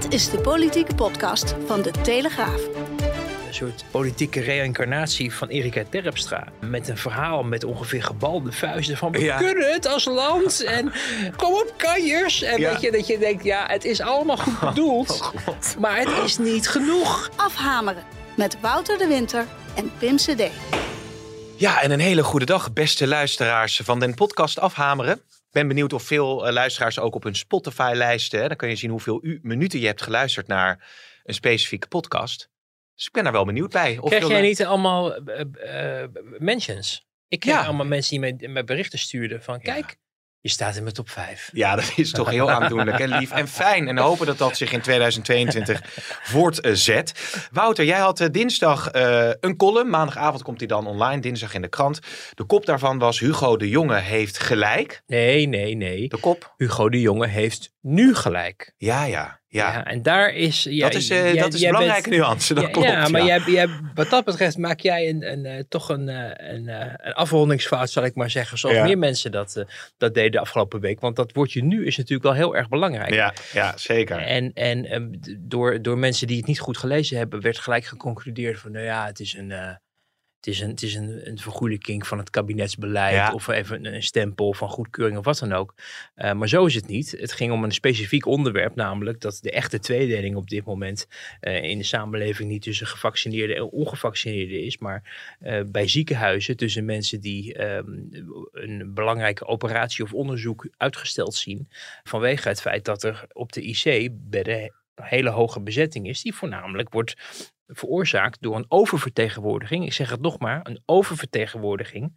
Dit is de politieke podcast van De Telegraaf. Een soort politieke reïncarnatie van Erika Terpstra. Met een verhaal met ongeveer gebalde vuisten van... we Ja. kunnen het als land en kom op kanjers. En Ja. dat, je, dat je denkt, ja, het is allemaal goed bedoeld. maar het is niet genoeg. Afhameren met Wouter de Winter en Pim CD. Ja, en een hele goede dag, beste luisteraars van den podcast Afhameren. Ben benieuwd of veel eh, luisteraars ook op hun Spotify lijsten. hè, Dan kun je zien hoeveel u, minuten je hebt geluisterd naar een specifieke podcast. Dus ik ben daar wel benieuwd bij. Of Krijg jij niet allemaal eh, eh, mentions? Ik kreeg Ja. allemaal mensen die mij, mij berichten stuurden van... kijk, je staat in mijn top 5. Ja, dat is toch heel aandoenlijk en lief en fijn. En hopen dat dat zich in 2022 voortzet. Wouter, jij had eh, dinsdag eh, een column. Maandagavond komt hij dan online, dinsdag in de krant. De kop daarvan was Hugo de Jonge heeft gelijk. Nee, nee, nee. De kop? Hugo de Jonge heeft nu gelijk. Ja, ja, ja. Ja, en daar is... ja, dat is, jij- dat is een bent- belangrijke nuance, dat ja, klopt. ja, maar. Jij, jij, wat dat betreft maak jij een, een, eh, toch een, eh, een, eh, een afrondingsfout, zal ik maar zeggen. Zoals meer mensen dat, dat deden de afgelopen week. Want dat woordje nu is natuurlijk wel heel erg belangrijk. Ja, ja, zeker. En, en ehm, door, door mensen die het niet goed gelezen hebben, werd gelijk geconcludeerd van, nou ja, het is een, het is een, het is een, een vergoelijking van het kabinetsbeleid Ja. of even een, een stempel van goedkeuring of wat dan ook. Eh, maar zo is het niet. Het ging om een specifiek onderwerp, namelijk dat de echte tweedeling op dit moment eh, in de samenleving niet tussen gevaccineerden en ongevaccineerden is, maar eh, bij ziekenhuizen tussen mensen die ehm, een belangrijke operatie of onderzoek uitgesteld zien vanwege het feit dat er op de IC-bedden een hele hoge bezetting is, die voornamelijk wordt veroorzaakt door een oververtegenwoordiging. Ik zeg het nog maar, een oververtegenwoordiging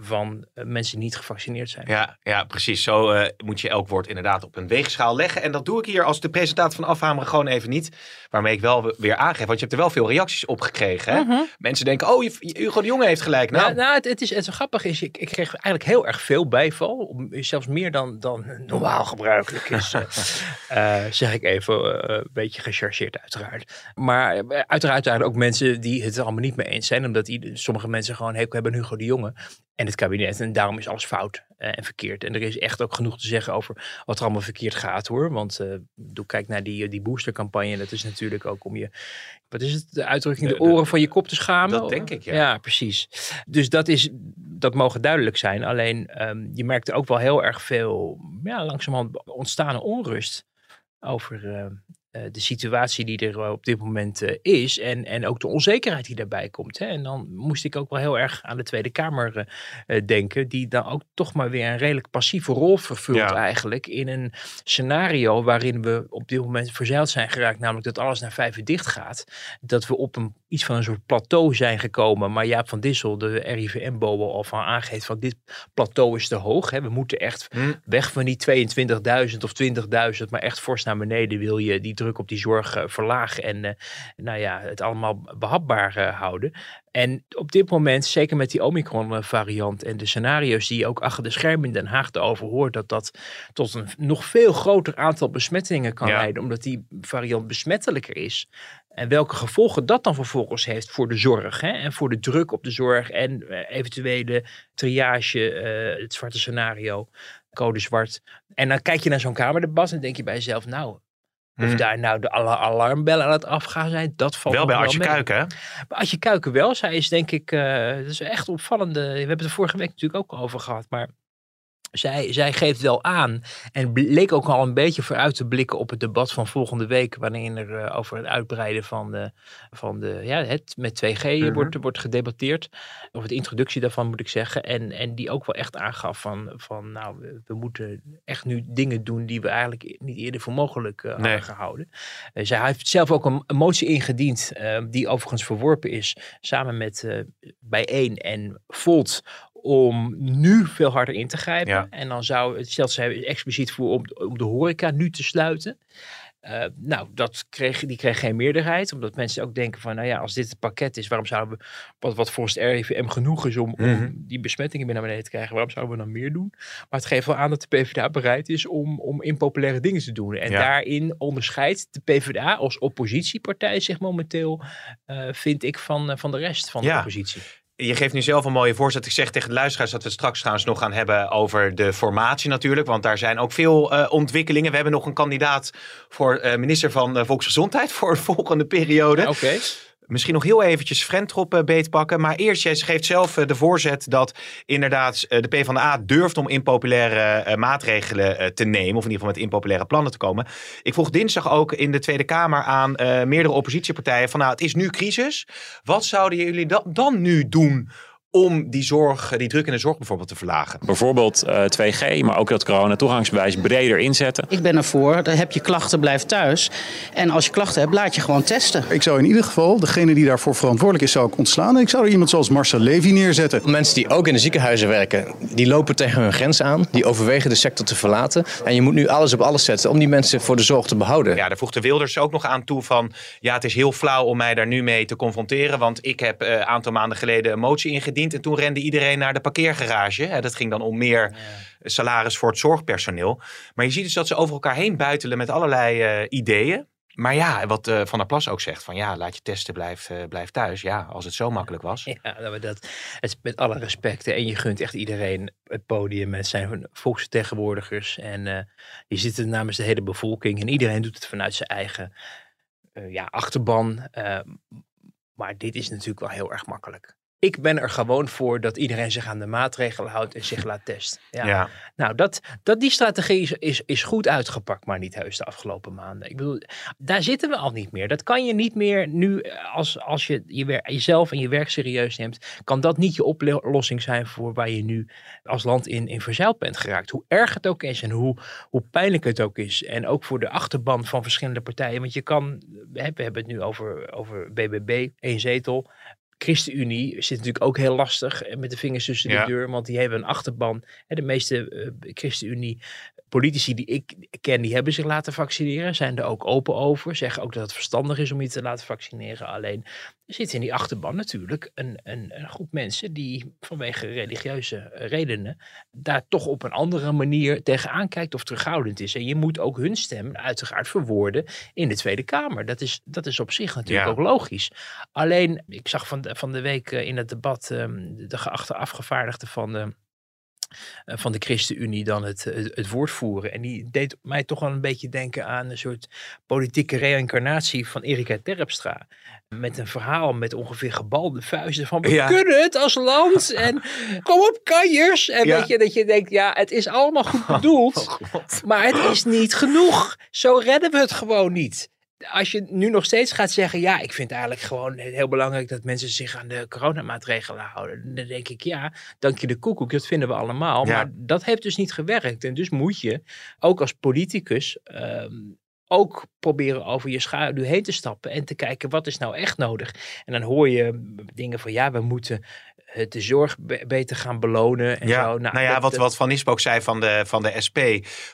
van eh, mensen die niet gevaccineerd zijn. Ja, ja, precies. Zo eh, moet je elk woord inderdaad op een weegschaal leggen. En dat doe ik hier als de presentatie van Afhameren gewoon even niet. Waarmee ik wel weer aangeef, want je hebt er wel veel reacties op gekregen. Hè? Mensen denken, oh, Hugo de Jonge heeft gelijk. Nou, Nou, nou het, het is het grappige is, ik, ik kreeg eigenlijk heel erg veel bijval, zelfs meer dan, dan normaal gebruikelijk is. eh, zeg ik even, een beetje gechargeerd uiteraard. Maar uiteraard zijn er ook mensen die het er allemaal niet mee eens zijn, omdat sommige mensen gewoon hekel hebben Hugo de Jonge en het kabinet. En daarom is alles fout eh, en verkeerd. En er is echt ook genoeg te zeggen over wat er allemaal verkeerd gaat hoor. Want eh doe, kijk naar die, die boostercampagne. Dat is natuurlijk ook om je, wat is het, de uitdrukking, de De- de- oren van je kop te schamen. dat denk ik, ja. Ja, precies. Dus dat, is, dat mogen duidelijk zijn. Alleen ehm, je merkte ook wel heel erg veel ja, langzamerhand ontstaande onrust over eh, eh, de situatie die er eh, op dit moment eh, is. En, en ook de onzekerheid die daarbij komt. Hè. En dan moest ik ook wel heel erg aan de Tweede Kamer eh, eh, denken. Die dan ook toch maar weer een redelijk passieve rol vervult Ja. eigenlijk. In een scenario waarin we op dit moment verzeild zijn geraakt. Namelijk dat alles naar vijven dicht gaat. Dat we op een, iets van een soort plateau zijn gekomen. Maar Jaap van Dissel, de RIVM-bobo, al van aangeeft van dit plateau is te hoog. Hè. We moeten echt Hm. weg van die 22.000 of 20.000, maar echt fors naar beneden wil je die druk op die zorg eh, verlagen en eh, nou ja, het allemaal behapbaar eh, houden. En op dit moment, zeker met die Omicron-variant en de scenario's die je ook achter de schermen in Den Haag erover hoort, dat dat tot een nog veel groter aantal besmettingen kan Ja. leiden, omdat die variant besmettelijker is. En welke gevolgen dat dan vervolgens heeft voor de zorg hè? en voor de druk op de zorg en eh, eventuele triage, eh, het zwarte scenario, code zwart. En dan kijk je naar zo'n kamerdebat en denk je bij jezelf, nou, of Hm. daar nou de alarmbellen aan het afgaan zijn, dat valt wel bij Artje. Kuiken, hè? Maar Adje Kuiken wel. Zij is denk ik, eh dat is echt opvallende. We hebben het er vorige week natuurlijk ook over gehad. Maar zij, zij geeft wel aan en bleek ook al een beetje vooruit te blikken op het debat van volgende week. Wanneer er eh, over het uitbreiden van de, van de ja, het met 2G Mhm. wordt, wordt gedebatteerd. Of de introductie daarvan moet ik zeggen. En, en die ook wel echt aangaf van, van nou, we, we moeten echt nu dingen doen die we eigenlijk niet eerder voor mogelijk eh, hadden gehouden. Eh, zij heeft zelf ook een, een motie ingediend, die overigens verworpen is, samen met Bijeen en Volt, om nu veel harder in te grijpen. Ja. En dan zou het stelt zij expliciet voor om, om de horeca nu te sluiten. Eh, nou, dat kreeg, die kreeg geen meerderheid. Omdat mensen ook denken van, nou ja, als dit het pakket is, waarom zouden we, wat, wat volgens het RIVM genoeg is om, Mhm. om die besmettingen weer naar beneden te krijgen, waarom zouden we dan meer doen? Maar het geeft wel aan dat de PvdA bereid is om, om impopulaire dingen te doen. En Ja. daarin onderscheidt de PvdA als oppositiepartij zich momenteel, eh, vind ik, van, eh, van de rest van de oppositie. Je geeft nu zelf een mooie voorzet. Ik zeg tegen de luisteraars dat we het straks trouwens nog gaan hebben over de formatie natuurlijk. Want daar zijn ook veel eh, ontwikkelingen. We hebben nog een kandidaat voor eh, minister van eh, Volksgezondheid voor de volgende periode. Oké. Misschien nog heel eventjes Frentrop eh, beetpakken. Maar eerst, jij geeft zelf eh, de voorzet dat inderdaad eh, de PvdA durft om impopulaire maatregelen te nemen. Of in ieder geval met impopulaire plannen te komen. Ik vroeg dinsdag ook in de Tweede Kamer aan meerdere oppositiepartijen van nou, het is nu crisis. Wat zouden jullie da- dan nu doen om die zorg, eh, die druk in de zorg bijvoorbeeld te verlagen? Bijvoorbeeld eh, 2G, maar ook dat corona-toegangsbewijs breder inzetten. Ik ben ervoor, dan heb je klachten, blijf thuis. En als je klachten hebt, laat je gewoon testen. Ik zou in ieder geval degene die daarvoor verantwoordelijk is, zou ik ontslaan. En ik zou er iemand zoals Marcel Levy neerzetten. Mensen die ook in de ziekenhuizen werken, die lopen tegen hun grens aan. Die overwegen de sector te verlaten. En je moet nu alles op alles zetten om die mensen voor de zorg te behouden. Ja, daar voegde Wilders ook nog aan toe van... ja, het is heel flauw om mij daar nu mee te confronteren... want ik heb eh, een aantal maanden geleden een motie ingediend... en toen rende iedereen naar de parkeergarage. Dat ging dan om meer salaris voor het zorgpersoneel. Maar je ziet dus dat ze over elkaar heen buitelen met allerlei eh, ideeën. Maar ja, wat eh, Van der Plas ook zegt, van ja, laat je testen, blijf, eh, blijf thuis. Ja, als het zo makkelijk was. Ja, nou, maar dat is met alle respect. En je gunt echt iedereen het podium. Het zijn volksvertegenwoordigers. En eh die zitten namens de hele bevolking. En iedereen doet het vanuit zijn eigen ja, achterban. Maar dit is natuurlijk wel heel erg makkelijk. Ik ben er gewoon voor dat iedereen zich aan de maatregelen houdt en zich laat testen. Ja. Ja. Nou, dat, dat, die strategie is, is, is goed uitgepakt, maar niet heus de afgelopen maanden. Ik bedoel, daar zitten we al niet meer. Dat kan je niet meer nu, eh, als, als je, je jezelf en je werk serieus neemt, kan dat niet je oplossing zijn voor waar je nu als land in, in verzeild bent geraakt. Hoe erg het ook is en hoe, hoe pijnlijk het ook is. En ook voor de achterban van verschillende partijen. Want je kan, we hebben het nu over, over BBB, één zetel. ChristenUnie zit natuurlijk ook heel lastig eh, met de vingers tussen Ja. de deur. Want die hebben een achterban. De meeste eh, ChristenUnie politici die ik ken, die hebben zich laten vaccineren. Zijn er ook open over. Zeggen ook dat het verstandig is om je te laten vaccineren. Alleen er zit in die achterban natuurlijk een, een, een groep mensen die vanwege religieuze redenen daar toch op een andere manier tegenaan kijkt of terughoudend is. En je moet ook hun stem uiteraard verwoorden in de Tweede Kamer. Dat is, dat is op zich natuurlijk Ja. ook logisch. Alleen, ik zag van de, van de week eh, in het debat ehm, de geachte afgevaardigde van de, eh, van de ChristenUnie dan het, het, het woord voeren. En die deed mij toch wel een beetje denken aan een soort politieke reïncarnatie van Erika Terpstra. Met een verhaal met ongeveer gebalde vuisten van we Ja. kunnen het als land en kom op kanjers. En Ja. weet je, dat je denkt, ja het is allemaal goed bedoeld, maar het is niet genoeg. Zo redden we het gewoon niet als je nu nog steeds gaat zeggen, ja, ik vind eigenlijk gewoon heel belangrijk dat mensen zich aan de coronamaatregelen houden. Dan denk ik, ja, dank je de koekoek, dat vinden we allemaal. Ja. Maar dat heeft dus niet gewerkt. En dus moet je, ook als politicus, ehm, ook proberen over je schaduw heen te stappen en te kijken, wat is nou echt nodig? En dan hoor je dingen van, ja, we moeten eh, de zorg be- beter gaan belonen en Ja, zo. nou, ja, dat- wat, dat wat Van Nispen ook zei van de, van de SP.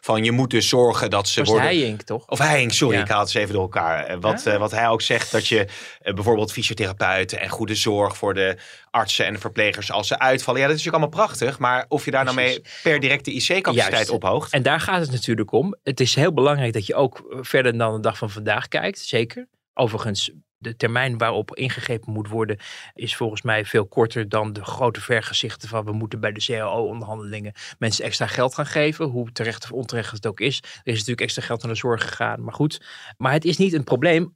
Van je moet dus zorgen dat ze worden... Heijink, toch? Of Heijink, sorry, Ja. ik haal het eens even door elkaar. Eh, Wat, Ja. eh, wat hij ook zegt, dat je eh, bijvoorbeeld fysiotherapeuten en goede zorg voor de artsen en de verplegers als ze uitvallen. Ja, dat is natuurlijk allemaal prachtig. Maar of je daar nou mee per direct de IC-capaciteit ophoogt. En daar gaat het natuurlijk om. Het is heel belangrijk dat je ook eh, verder dan de dag van vandaag kijkt. Zeker. Overigens, de termijn waarop ingegrepen moet worden is volgens mij veel korter dan de grote vergezichten van we moeten bij de CAO-onderhandelingen mensen extra geld gaan geven. Hoe terecht of onterecht het ook is. Er is natuurlijk extra geld naar de zorg gegaan. Maar goed, maar het is niet een probleem.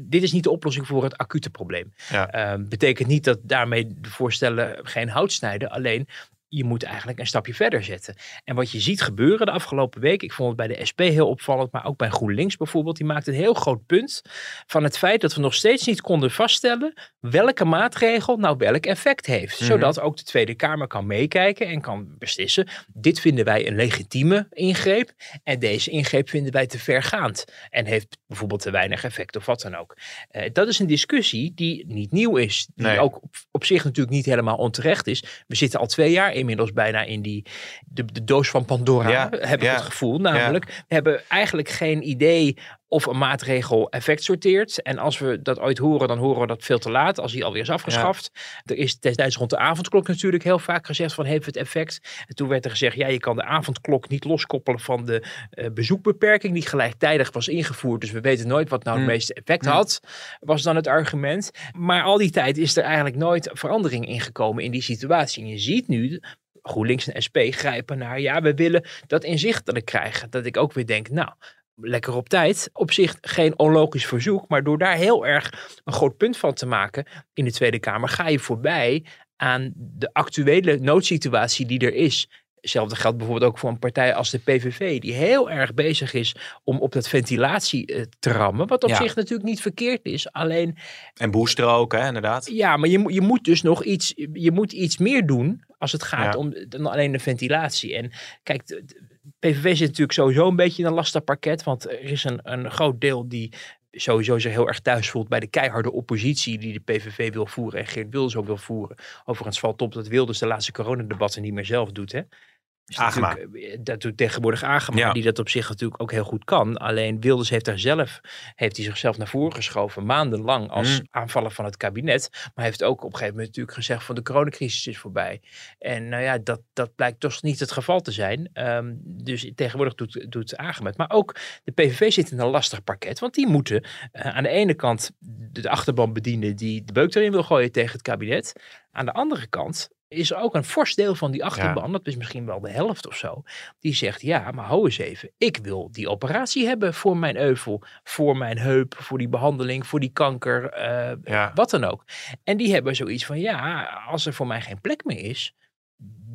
Dit is niet de oplossing voor het acute probleem. Ja. Ehm, betekent niet dat daarmee de voorstellen geen hout snijden. Alleen je moet eigenlijk een stapje verder zetten. En wat je ziet gebeuren de afgelopen week, ik vond het bij de SP heel opvallend, maar ook bij GroenLinks bijvoorbeeld, die maakt een heel groot punt van het feit dat we nog steeds niet konden vaststellen welke maatregel nou welk effect heeft. Mhm. Zodat ook de Tweede Kamer kan meekijken en kan beslissen, dit vinden wij een legitieme ingreep en deze ingreep vinden wij te vergaand en heeft bijvoorbeeld te weinig effect of wat dan ook. Eh, dat is een discussie die niet nieuw is, die Nee. ook op, op zich natuurlijk niet helemaal onterecht is. We zitten al twee jaar inmiddels bijna in die, de, de doos van Pandora, Ja, heb ik ja, het gevoel. Namelijk, we hebben eigenlijk geen idee of een maatregel effect sorteert. En als we dat ooit horen, dan horen we dat veel te laat, als die alweer is afgeschaft. Er is destijds rond de avondklok natuurlijk heel vaak gezegd van heeft het effect. En toen werd er gezegd, ja, je kan de avondklok niet loskoppelen van de eh, bezoekbeperking die gelijktijdig was ingevoerd. Dus we weten nooit wat nou het Hmm. meeste effect Hmm. had, was dan het argument. Maar al die tijd is er eigenlijk nooit verandering ingekomen in die situatie. En je ziet nu, GroenLinks en SP grijpen naar, ja, we willen dat inzichtelijk krijgen. Dat ik ook weer denk, nou, lekker op tijd. Op zich geen onlogisch verzoek, maar door daar heel erg een groot punt van te maken in de Tweede Kamer, ga je voorbij aan de actuele noodsituatie die er is. Hetzelfde geldt bijvoorbeeld ook voor een partij als de PVV, die heel erg bezig is om op dat ventilatie eh, te rammen. Wat op Ja. zich natuurlijk niet verkeerd is. Alleen En booster ook, hè, inderdaad. ja, maar je, moet- je moet dus nog iets, je moet iets meer doen als het gaat Ja. om dan alleen de ventilatie. En kijk, PVV zit natuurlijk sowieso een beetje in een lastig pakket, want er is een, een groot deel die sowieso zich heel erg thuis voelt bij de keiharde oppositie die de PVV wil voeren en Geert Wilders ook wil voeren. Overigens valt op dat Wilders de laatste coronadebatten niet meer zelf doet, hè. Dus Agema. eh, Dat doet tegenwoordig Agema, Ja. die dat op zich natuurlijk ook heel goed kan. Alleen Wilders heeft daar zelf, heeft hij zichzelf naar voren geschoven, maandenlang als Mm. aanvaller van het kabinet. Maar heeft ook op een gegeven moment natuurlijk gezegd van de coronacrisis is voorbij. En nou ja, dat, dat blijkt toch niet het geval te zijn. Ehm, dus tegenwoordig doet, doet Agema. Maar ook de PVV zit in een lastig pakket, want die moeten eh, aan de ene kant de, de achterban bedienen die de beuk erin wil gooien tegen het kabinet. Aan de andere kant is er ook een fors deel van die achterban, dat is misschien wel de helft of zo, die zegt ja, maar hou eens even, ik wil die operatie hebben voor mijn euvel, voor mijn heup, voor die behandeling, voor die kanker, eh, Ja. wat dan ook. En die hebben zoiets van ja, als er voor mij geen plek meer is,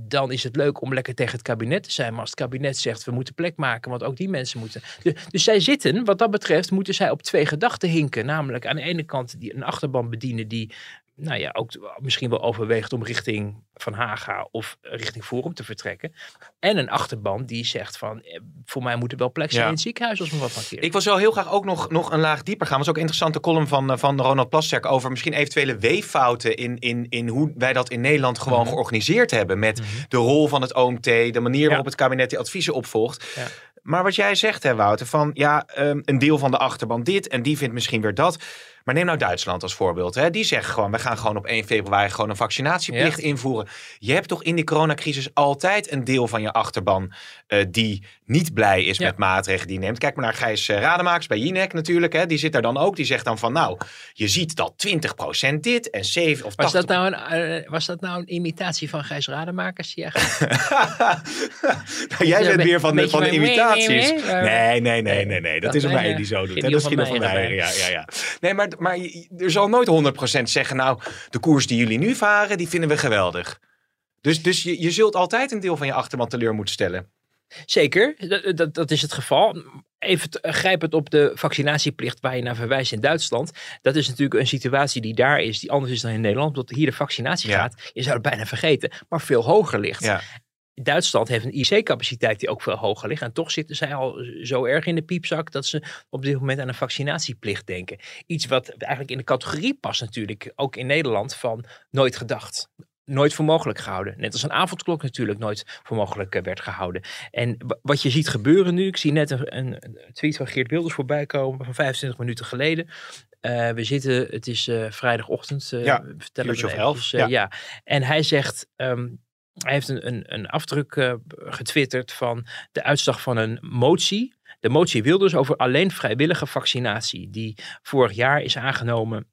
dan is het leuk om lekker tegen het kabinet te zijn. Maar als het kabinet zegt, we moeten plek maken, want ook die mensen moeten. Dus, dus zij zitten, wat dat betreft, moeten zij op twee gedachten hinken. Namelijk aan de ene kant die, een achterban bedienen die, nou ja, ook misschien wel overweegt om richting Van Haga of richting Forum te vertrekken. En een achterban die zegt van, eh, voor mij moet er wel plek zijn Ja. in het ziekenhuis als me wat markeert. Ik wil zo heel graag ook nog, nog een laag dieper gaan. Dat was ook een interessante column van, eh, van Ronald Plasterk over misschien eventuele weeffouten in, in, in hoe wij dat in Nederland gewoon Mhm. georganiseerd hebben. Met de rol van het OMT, de manier waarop Ja. het kabinet die adviezen opvolgt. Ja. Maar wat jij zegt, hè, Wouter, van ja, ehm, een deel van de achterban dit en die vindt misschien weer dat. Maar neem nou Duitsland als voorbeeld. Hè. Die zeggen gewoon, we gaan gewoon op 1 februari gewoon een vaccinatieplicht invoeren. Je hebt toch in die coronacrisis altijd een deel van je achterban eh, die niet blij is Ja. met maatregelen die je neemt. Kijk maar naar Gijs eh, Rademakers bij Jinek natuurlijk. Hè. Die zit daar dan ook. Die zegt dan van nou, je ziet dat 20% dit en 7 of 80%. Was dat, nou een, eh, was dat nou een imitatie van Gijs Rademakers? Ja, Nou, jij bent be- weer van de, van de imitaties. Nee, nee, nee, nee, nee. Dat is een mij die zo doet. hè. Dat is van Meijer. Ja, ja, ja. Nee, maar, maar je- er zal nooit 100% zeggen, nou, de koers die jullie nu varen, die vinden we geweldig. Dus, dus je, je zult altijd een deel van je achterban teleur moeten stellen. Zeker, dat, dat, dat is het geval. Even te- grijp het op de vaccinatieplicht waar je naar verwijst in Duitsland. Dat is natuurlijk een situatie die daar is, die anders is dan in Nederland. Omdat hier de vaccinatie Ja. gaat, je zou het bijna vergeten, maar veel hoger ligt. Ja. Duitsland heeft een IC-capaciteit die ook veel hoger ligt. En toch zitten zij al zo erg in de piepzak dat ze op dit moment aan een vaccinatieplicht denken. Iets wat eigenlijk in de categorie past natuurlijk, ook in Nederland, van nooit gedacht. Nooit voor mogelijk gehouden. Net als een avondklok natuurlijk nooit voor mogelijk eh, werd gehouden. En wa- wat je ziet gebeuren nu, ik zie net een, een tweet van Geert Wilders voorbij komen van 25 minuten geleden. Eh, we zitten, het is eh, vrijdagochtend, eh, Ja, we vertellen het of elf, ja. En hij zegt, ehm, hij heeft een, een, een afdruk eh, getwitterd van de uitslag van een motie. De motie Wilders over alleen vrijwillige vaccinatie. Die vorig jaar is aangenomen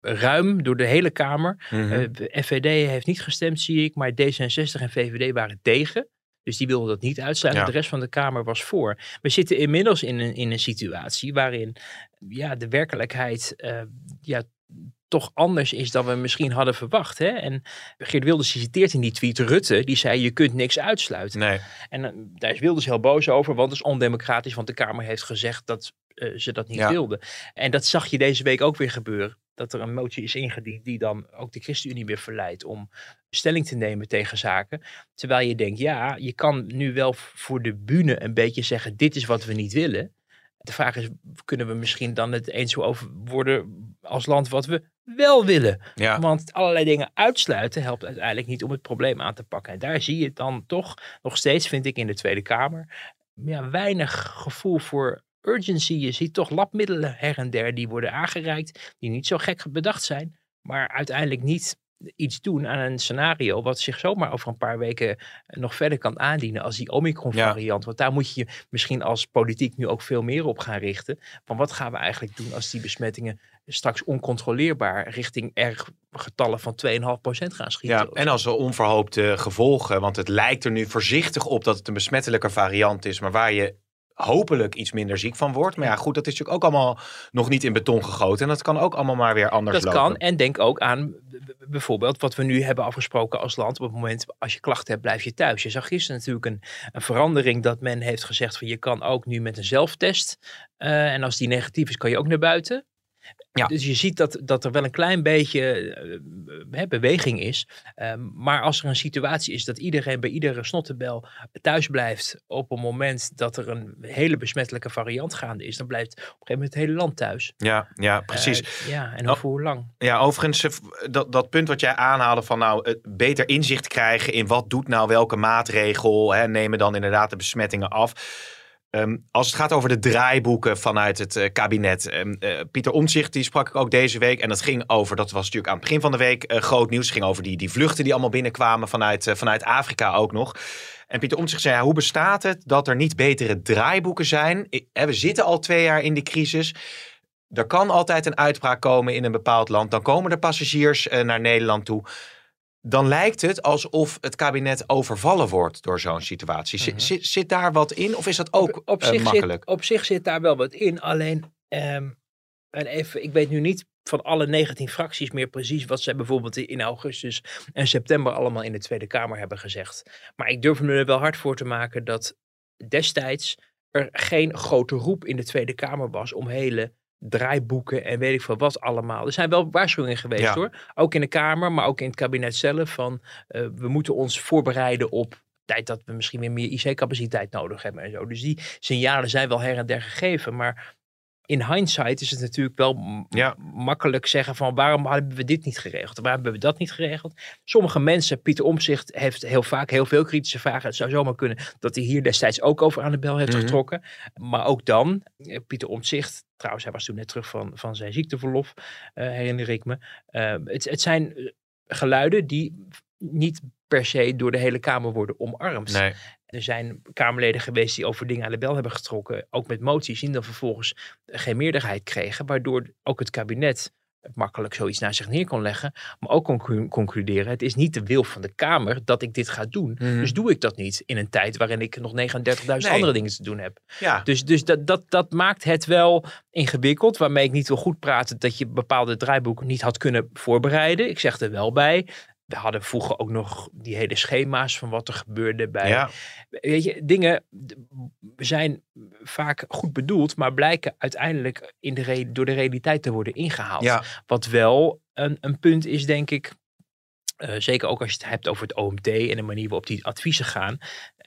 ruim door de hele Kamer. Mhm. Eh, de FVD heeft niet gestemd, zie ik. Maar D66 en VVD waren tegen. Dus die wilden dat niet uitsluiten. Ja. De rest van de Kamer was voor. We zitten inmiddels in een, in een situatie waarin ja, de werkelijkheid eh, ja, toch anders is dan we misschien hadden verwacht. Hè? En Geert Wilders citeert in die tweet Rutte, die zei je kunt niks uitsluiten. Nee. En uh, daar is Wilders heel boos over, want het is ondemocratisch, want de Kamer heeft gezegd dat uh, ze dat niet Ja. wilden. En dat zag je deze week ook weer gebeuren. Dat er een motie is ingediend die dan ook de ChristenUnie weer verleidt om stelling te nemen tegen zaken. Terwijl je denkt, ja, je kan nu wel voor de bühne een beetje zeggen, dit is wat we niet willen. De vraag is, kunnen we misschien dan het eens over worden als land wat we wel willen? Ja. Want allerlei dingen uitsluiten helpt uiteindelijk niet om het probleem aan te pakken. En daar zie je dan toch nog steeds, vind ik, in de Tweede Kamer, ja, weinig gevoel voor urgency. Je ziet toch labmiddelen her en der die worden aangereikt, die niet zo gek bedacht zijn, maar uiteindelijk niet iets doen aan een scenario wat zich zomaar over een paar weken nog verder kan aandienen als die Omicron variant. Want daar moet je je misschien als politiek nu ook veel meer op gaan richten. Van wat gaan we eigenlijk doen als die besmettingen straks oncontroleerbaar richting erg getallen van 2,5% gaan schieten. Ja, en als er onverhoopte gevolgen, want het lijkt er nu voorzichtig op dat het een besmettelijke variant is, maar waar je hopelijk iets minder ziek van wordt. Maar ja, goed, dat is natuurlijk ook allemaal nog niet in beton gegoten. En dat kan ook allemaal maar weer anders dat lopen. kan. En denk ook aan bijvoorbeeld wat we nu hebben afgesproken als land. Op het moment als je klachten hebt, blijf je thuis. Je zag gisteren natuurlijk een, een verandering dat men heeft gezegd van je kan ook nu met een zelftest. eh, en als die negatief is, kan je ook naar buiten. Ja. Dus je ziet dat, dat er wel een klein beetje eh, beweging is. Ehm, maar als er een situatie is dat iedereen bij iedere snottebel thuis blijft op een moment dat er een hele besmettelijke variant gaande is, dan blijft op een gegeven moment het hele land thuis. Ja, ja, precies. Eh, ja, en over hoe lang? Ja, overigens, eh, dat, dat punt wat jij aanhaalde van nou, beter inzicht krijgen in wat doet nou welke maatregel, hè, nemen dan inderdaad de besmettingen af. Ehm, als het gaat over de draaiboeken vanuit het eh, kabinet. ehm, eh, Pieter Omtzigt, die sprak ik ook deze week. En dat ging over, dat was natuurlijk aan het begin van de week eh, groot nieuws. Het ging over die, die vluchten die allemaal binnenkwamen vanuit, vanuit Afrika ook nog. En Pieter Omtzigt zei, ja, hoe bestaat het dat er niet betere draaiboeken zijn? We zitten al twee jaar in de crisis. Er kan altijd een uitbraak komen in een bepaald land. Dan komen er passagiers naar Nederland toe. Dan lijkt het alsof het kabinet overvallen wordt door zo'n situatie. Zit- zit daar wat in of is dat ook Mhm. op, eh, zich makkelijk? Zit, op zich zit daar wel wat in. Alleen, ehm, en even, ik weet nu niet van alle 19 fracties meer precies wat zij bijvoorbeeld in augustus en september allemaal in de Tweede Kamer hebben gezegd. Maar ik durf me er wel hard voor te maken dat destijds er geen grote roep in de Tweede Kamer was om hele draaiboeken en weet ik veel wat allemaal. Er zijn wel waarschuwingen geweest Ja. hoor. Ook in de Kamer, maar ook in het kabinet zelf. Van eh, we moeten ons voorbereiden op tijd dat we misschien weer meer IC-capaciteit nodig hebben en zo. Dus die signalen zijn wel her en der gegeven. Maar in hindsight is het natuurlijk wel Ja. makkelijk zeggen van waarom hebben we dit niet geregeld? Waarom hebben we dat niet geregeld? Sommige mensen, Pieter Omzicht heeft heel vaak heel veel kritische vragen. Het zou zomaar kunnen dat hij hier destijds ook over aan de bel heeft Mhm. getrokken. Maar ook dan, eh, Pieter Omtzigt, trouwens hij was toen net terug van, van zijn ziekteverlof, eh, herinner ik me. Eh, het, het zijn geluiden die niet per se door de hele Kamer worden omarmd. Nee. Er zijn Kamerleden geweest die over dingen aan de bel hebben getrokken, ook met moties, die dan vervolgens geen meerderheid kregen, waardoor ook het kabinet makkelijk zoiets naar zich neer kon leggen, maar ook kon conclu- concluderen, het is niet de wil van de Kamer dat ik dit ga doen, Mhm. dus doe ik dat niet in een tijd waarin ik nog 39.000 Nee. andere dingen te doen heb. Ja, Dus, dus dat, dat, dat maakt het wel ingewikkeld, waarmee ik niet wil goed praten dat je bepaalde draaiboeken niet had kunnen voorbereiden. Ik zeg er wel bij. We hadden vroeger ook nog die hele schema's van wat er gebeurde bij. ja. Weet je, dingen zijn vaak goed bedoeld, maar blijken uiteindelijk in de door de realiteit te worden ingehaald. ja. Wat wel een, een punt is, denk ik. eh, zeker ook als je het hebt over het OMT en de manier waarop die adviezen gaan.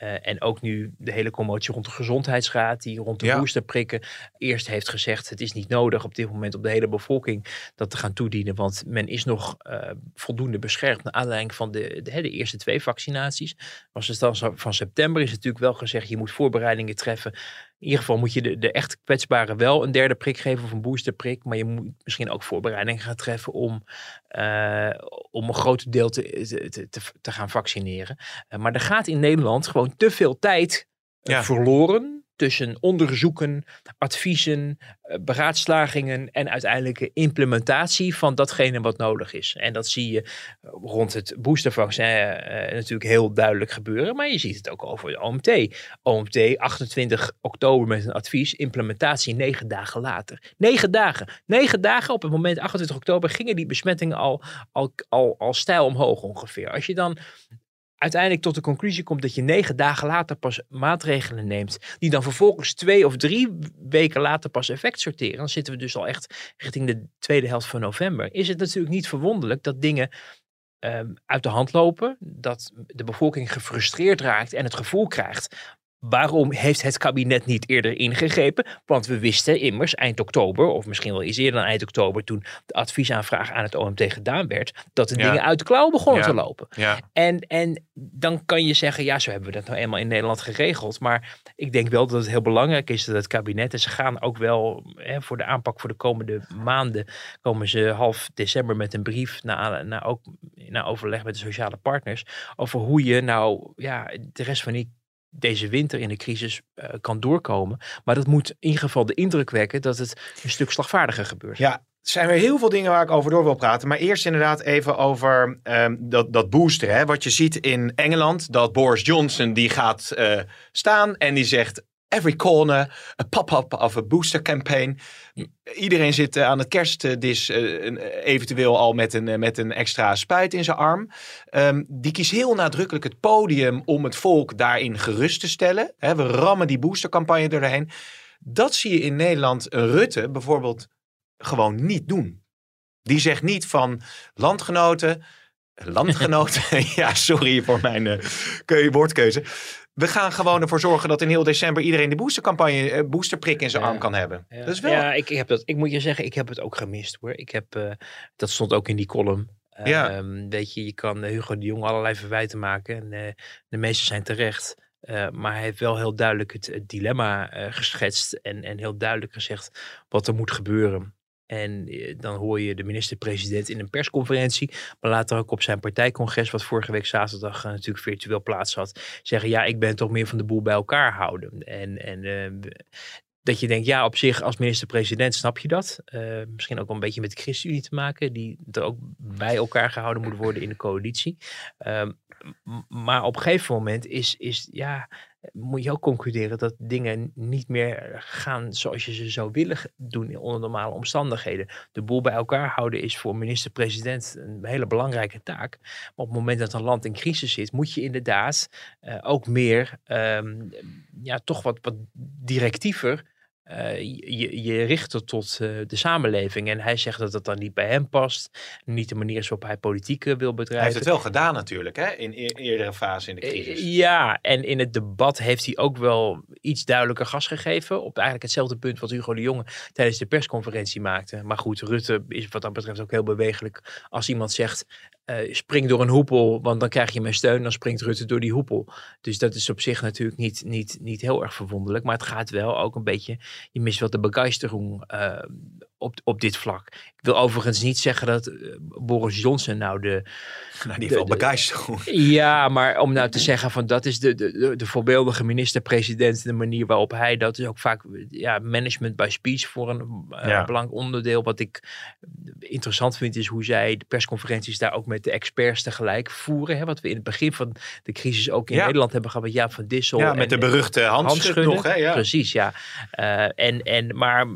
Eh, en ook nu de hele commotie rond de gezondheidsraad, die rond de Ja. boosterprikken eerst heeft gezegd: het is niet nodig op dit moment op de hele bevolking dat te gaan toedienen. Want men is nog eh, voldoende beschermd naar aanleiding van de, de, de eerste twee vaccinaties. Was het dan van september is natuurlijk wel gezegd: je moet voorbereidingen treffen. In ieder geval moet je de, de echt kwetsbaren wel een derde prik geven of een boosterprik. Maar je moet misschien ook voorbereidingen gaan treffen om, eh, om een groot deel te, te, te, te gaan vaccineren. Maar er gaat in Nederland gewoon te veel tijd eh, Ja. verloren tussen onderzoeken, adviezen, eh, beraadslagingen en uiteindelijke implementatie van datgene wat nodig is. En dat zie je rond het boostervaccin eh, natuurlijk heel duidelijk gebeuren, maar je ziet het ook over de OMT. OMT 28 oktober met een advies, implementatie negen dagen later. Negen dagen. Negen dagen op het moment 28 oktober gingen die besmettingen al, al, al, al stijl omhoog ongeveer. Als je dan uiteindelijk tot de conclusie komt dat je negen dagen later pas maatregelen neemt, die dan vervolgens twee of drie weken later pas effect sorteren, dan zitten we dus al echt richting de tweede helft van november. Is het natuurlijk niet verwonderlijk dat dingen ehm, uit de hand lopen, dat de bevolking gefrustreerd raakt en het gevoel krijgt Waarom heeft het kabinet niet eerder ingegrepen? Want we wisten immers eind oktober, of misschien wel iets eerder dan eind oktober, toen de adviesaanvraag aan het OMT gedaan werd, dat de dingen uit de klauw begonnen te lopen. Ja. En, en dan kan je zeggen, ja, zo hebben we dat nou eenmaal in Nederland geregeld. Maar ik denk wel dat het heel belangrijk is dat het kabinet, en ze gaan ook wel hè, voor de aanpak voor de komende maanden, komen ze half december met een brief naar, naar, ook, naar overleg met de sociale partners, over hoe je nou ja, de rest van die deze winter in de crisis uh, kan doorkomen. Maar dat moet in ieder geval de indruk wekken dat het een stuk slagvaardiger gebeurt. Ja, er zijn weer heel veel dingen waar ik over door wil praten. Maar eerst inderdaad even over um, dat, dat booster. Hè? Wat je ziet in Engeland, dat Boris Johnson die gaat uh, staan en die zegt every corner, a pop-up of a booster campaign. Iedereen zit eh, aan het kerstdis uh, eventueel al met een, met een extra spuit in zijn arm. Um, die kiest heel nadrukkelijk het podium om het volk daarin gerust te stellen. We rammen die boostercampagne doorheen. Dat zie je in Nederland een Rutte bijvoorbeeld gewoon niet doen. Die zegt niet van landgenoten, landgenoten, ja sorry voor mijn woordkeuze we gaan gewoon ervoor zorgen dat in heel december iedereen de boostercampagne, uh, boosterprik in zijn arm kan hebben. Ja, dus wel. ja ik, ik, heb dat, ik moet je zeggen, ik heb het ook gemist hoor. Ik heb, uh, dat stond ook in die column. Uh, ja. Um, weet je, je kan Hugo de Jong allerlei verwijten maken. En de meeste zijn terecht. maar hij heeft wel heel duidelijk het, het dilemma geschetst. En, en heel duidelijk gezegd wat er moet gebeuren. En eh, dan hoor je de minister-president in een persconferentie, maar later ook op zijn partijcongres, wat vorige week zaterdag uh, natuurlijk virtueel plaats had, zeggen: Ja, ik ben toch meer van de boel bij elkaar houden. En, en uh, dat je denkt, ja, op zich als minister-president snap je dat. Misschien ook een beetje met de ChristenUnie te maken, die er ook bij elkaar gehouden moet worden in de coalitie. Uh, maar op een gegeven moment is, is ja, moet je ook concluderen dat dingen niet meer gaan zoals je ze zou willen doen onder normale omstandigheden. De boel bij elkaar houden is voor minister-president een hele belangrijke taak. Maar op het moment dat een land in crisis zit, moet je inderdaad uh, ook meer, um, ja, toch wat, wat directiever uh, je, je richten tot uh, de samenleving. En hij zegt dat dat dan niet bij hem past. Niet de manier waarop hij politiek uh, wil bedrijven. Hij heeft het wel gedaan natuurlijk, hè? in e eerdere fase in de crisis. ja, en in het debat heeft hij ook wel iets duidelijker gas gegeven. Op eigenlijk hetzelfde punt wat Hugo de Jonge tijdens de persconferentie maakte. Maar goed, Rutte is wat dat betreft ook heel bewegelijk. Als iemand zegt, uh, spring door een hoepel, want dan krijg je mijn steun. Dan springt Rutte door die hoepel. Dus dat is op zich natuurlijk niet, niet, niet heel erg verwonderlijk. Maar het gaat wel ook een beetje, je mist wel de begeistering uh, op, op dit vlak. Ik wil overigens niet zeggen dat uh, Boris Johnson nou de... Nou, die heeft wel begeistering. Ja, maar om nou te zeggen van dat is de, de, de voorbeeldige minister-president, de manier waarop hij, dat is ook vaak ja, management by speech voor een uh, ja. belangrijk onderdeel. Wat ik interessant vind is hoe zij de persconferenties daar ook met de experts tegelijk voeren. Hè, wat we in het begin van de crisis ook in ja. Nederland hebben gehad met Jaap van Dissel. Ja, met en, de beruchte handschud nog. Hè? Ja. Precies, ja. Uh, en, en, maar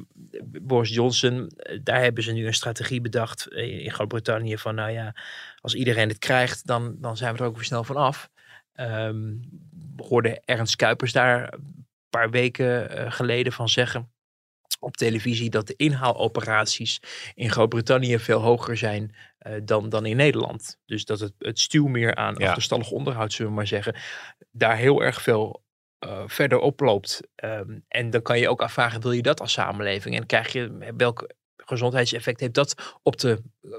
Boris Johnson, daar hebben ze nu een strategie bedacht in Groot-Brittannië van nou ja, als iedereen het krijgt, dan, dan zijn we er ook weer snel van af. Um, hoorde Ernst Kuipers daar een paar weken uh, geleden van zeggen op televisie dat de inhaaloperaties in Groot-Brittannië veel hoger zijn uh, dan, dan in Nederland. Dus dat het, het stuwmeer aan ja. achterstallig onderhoud, zullen we maar zeggen, daar heel erg veel uh, verder oploopt. Um, en dan kan je ook afvragen, wil je dat als samenleving? En krijg je, welk gezondheidseffect heeft dat op de uh,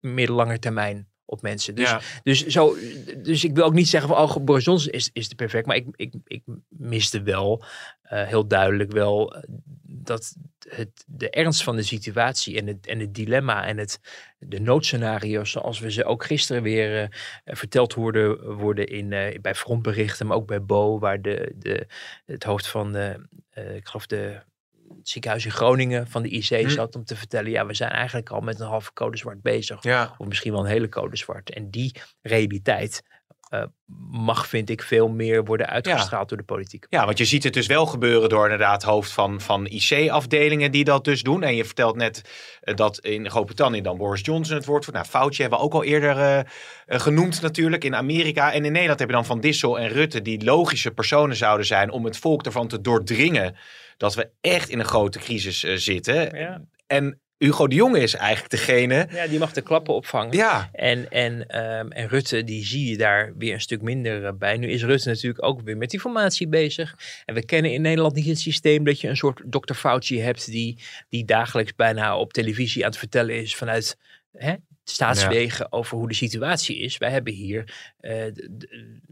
middellange termijn? Op mensen. Dus, ja. dus, zo, dus ik wil ook niet zeggen van oh, Boris Johnson is, is de perfect. Maar ik, ik, ik miste wel uh, heel duidelijk wel dat het, de ernst van de situatie en het, en het dilemma en het, de noodscenario's zoals we ze ook gisteren weer uh, verteld hoorden worden in, bij frontberichten, maar ook bij Bo, waar de, de, het hoofd van de eh, ik geloof de het ziekenhuis in Groningen van de IC Hm. zat om te vertellen, ja, we zijn eigenlijk al met een halve code zwart bezig. Ja. Of misschien wel een hele code zwart. En die realiteit eh, mag, vind ik, veel meer worden uitgestraald door de politiek. Ja, want je ziet het dus wel gebeuren door inderdaad hoofd van, van IC-afdelingen die dat dus doen. En je vertelt net eh, dat in Groot-Brittannië dan Boris Johnson het woord voert. Nou, Foutje hebben we ook al eerder eh, genoemd natuurlijk in Amerika. En in Nederland heb je dan Van Dissel en Rutte die logische personen zouden zijn om het volk ervan te doordringen dat we echt in een grote crisis zitten. Ja. En Hugo de Jonge is eigenlijk degene. Ja, die mag de klappen opvangen. Ja, En, en, ehm, en Rutte, die zie je daar weer een stuk minder eh, bij. Nu is Rutte natuurlijk ook weer met die formatie bezig. En we kennen in Nederland niet het systeem dat je een soort Dr. Fauci hebt die, die dagelijks bijna op televisie aan het vertellen is vanuit hè, staatswegen over hoe de situatie is. Wij hebben hier eh,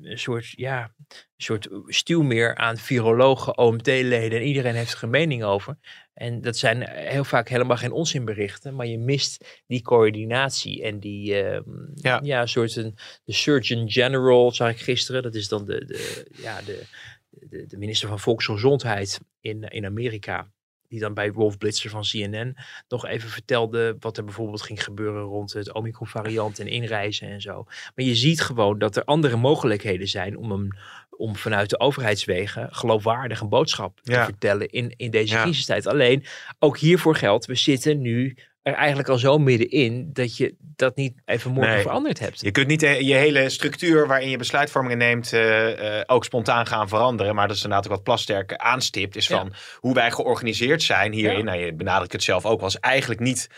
een soort, ja, een soort stuw meer aan virologen, OMT-leden en iedereen heeft er een mening over. En dat zijn heel vaak helemaal geen onzinberichten, maar je mist die coördinatie en die ehm, Ja. ja. soort een, de Surgeon General, zag ik gisteren. Dat is dan de, de, ja, de, de, de minister van Volksgezondheid in, in Amerika. Die dan bij Wolf Blitzer van CNN nog even vertelde wat er bijvoorbeeld ging gebeuren rond het Omicron variant en inreizen en zo. Maar je ziet gewoon dat er andere mogelijkheden zijn om, een, om vanuit de overheidswegen geloofwaardig een boodschap te vertellen in, in deze Ja. crisistijd. Alleen, ook hiervoor geldt, we zitten nu er eigenlijk al zo middenin dat je dat niet even morgen Nee. veranderd hebt. Je kunt niet eh, je hele structuur waarin je besluitvormingen neemt eh, eh, ook spontaan gaan veranderen. Maar dat is inderdaad ook wat Plasterk aanstipt. Is Ja. van hoe wij georganiseerd zijn hierin. Ja. Nou, je benadrukt het zelf ook. Was eigenlijk niet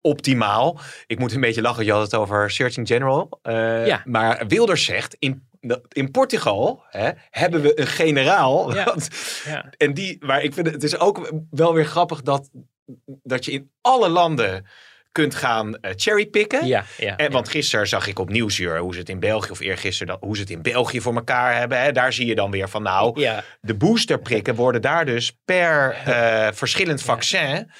optimaal. Ik moet een beetje lachen. Je had het over Searching General. Ja. Maar Wilders zegt in, in Portugal hè, hebben we een generaal. Ja. Want- Ja. en die, maar ik vind het, het is ook wel weer grappig dat, dat je in alle landen kunt gaan eh, cherrypicken. Ja, ja, En, ja. want gisteren zag ik op Nieuwsuur hoe ze het in België, of eergisteren, dat- hoe ze het in België voor elkaar hebben. Hè. Daar zie je dan weer van, nou, de boosterprikken worden daar dus per eh, verschillend vaccin.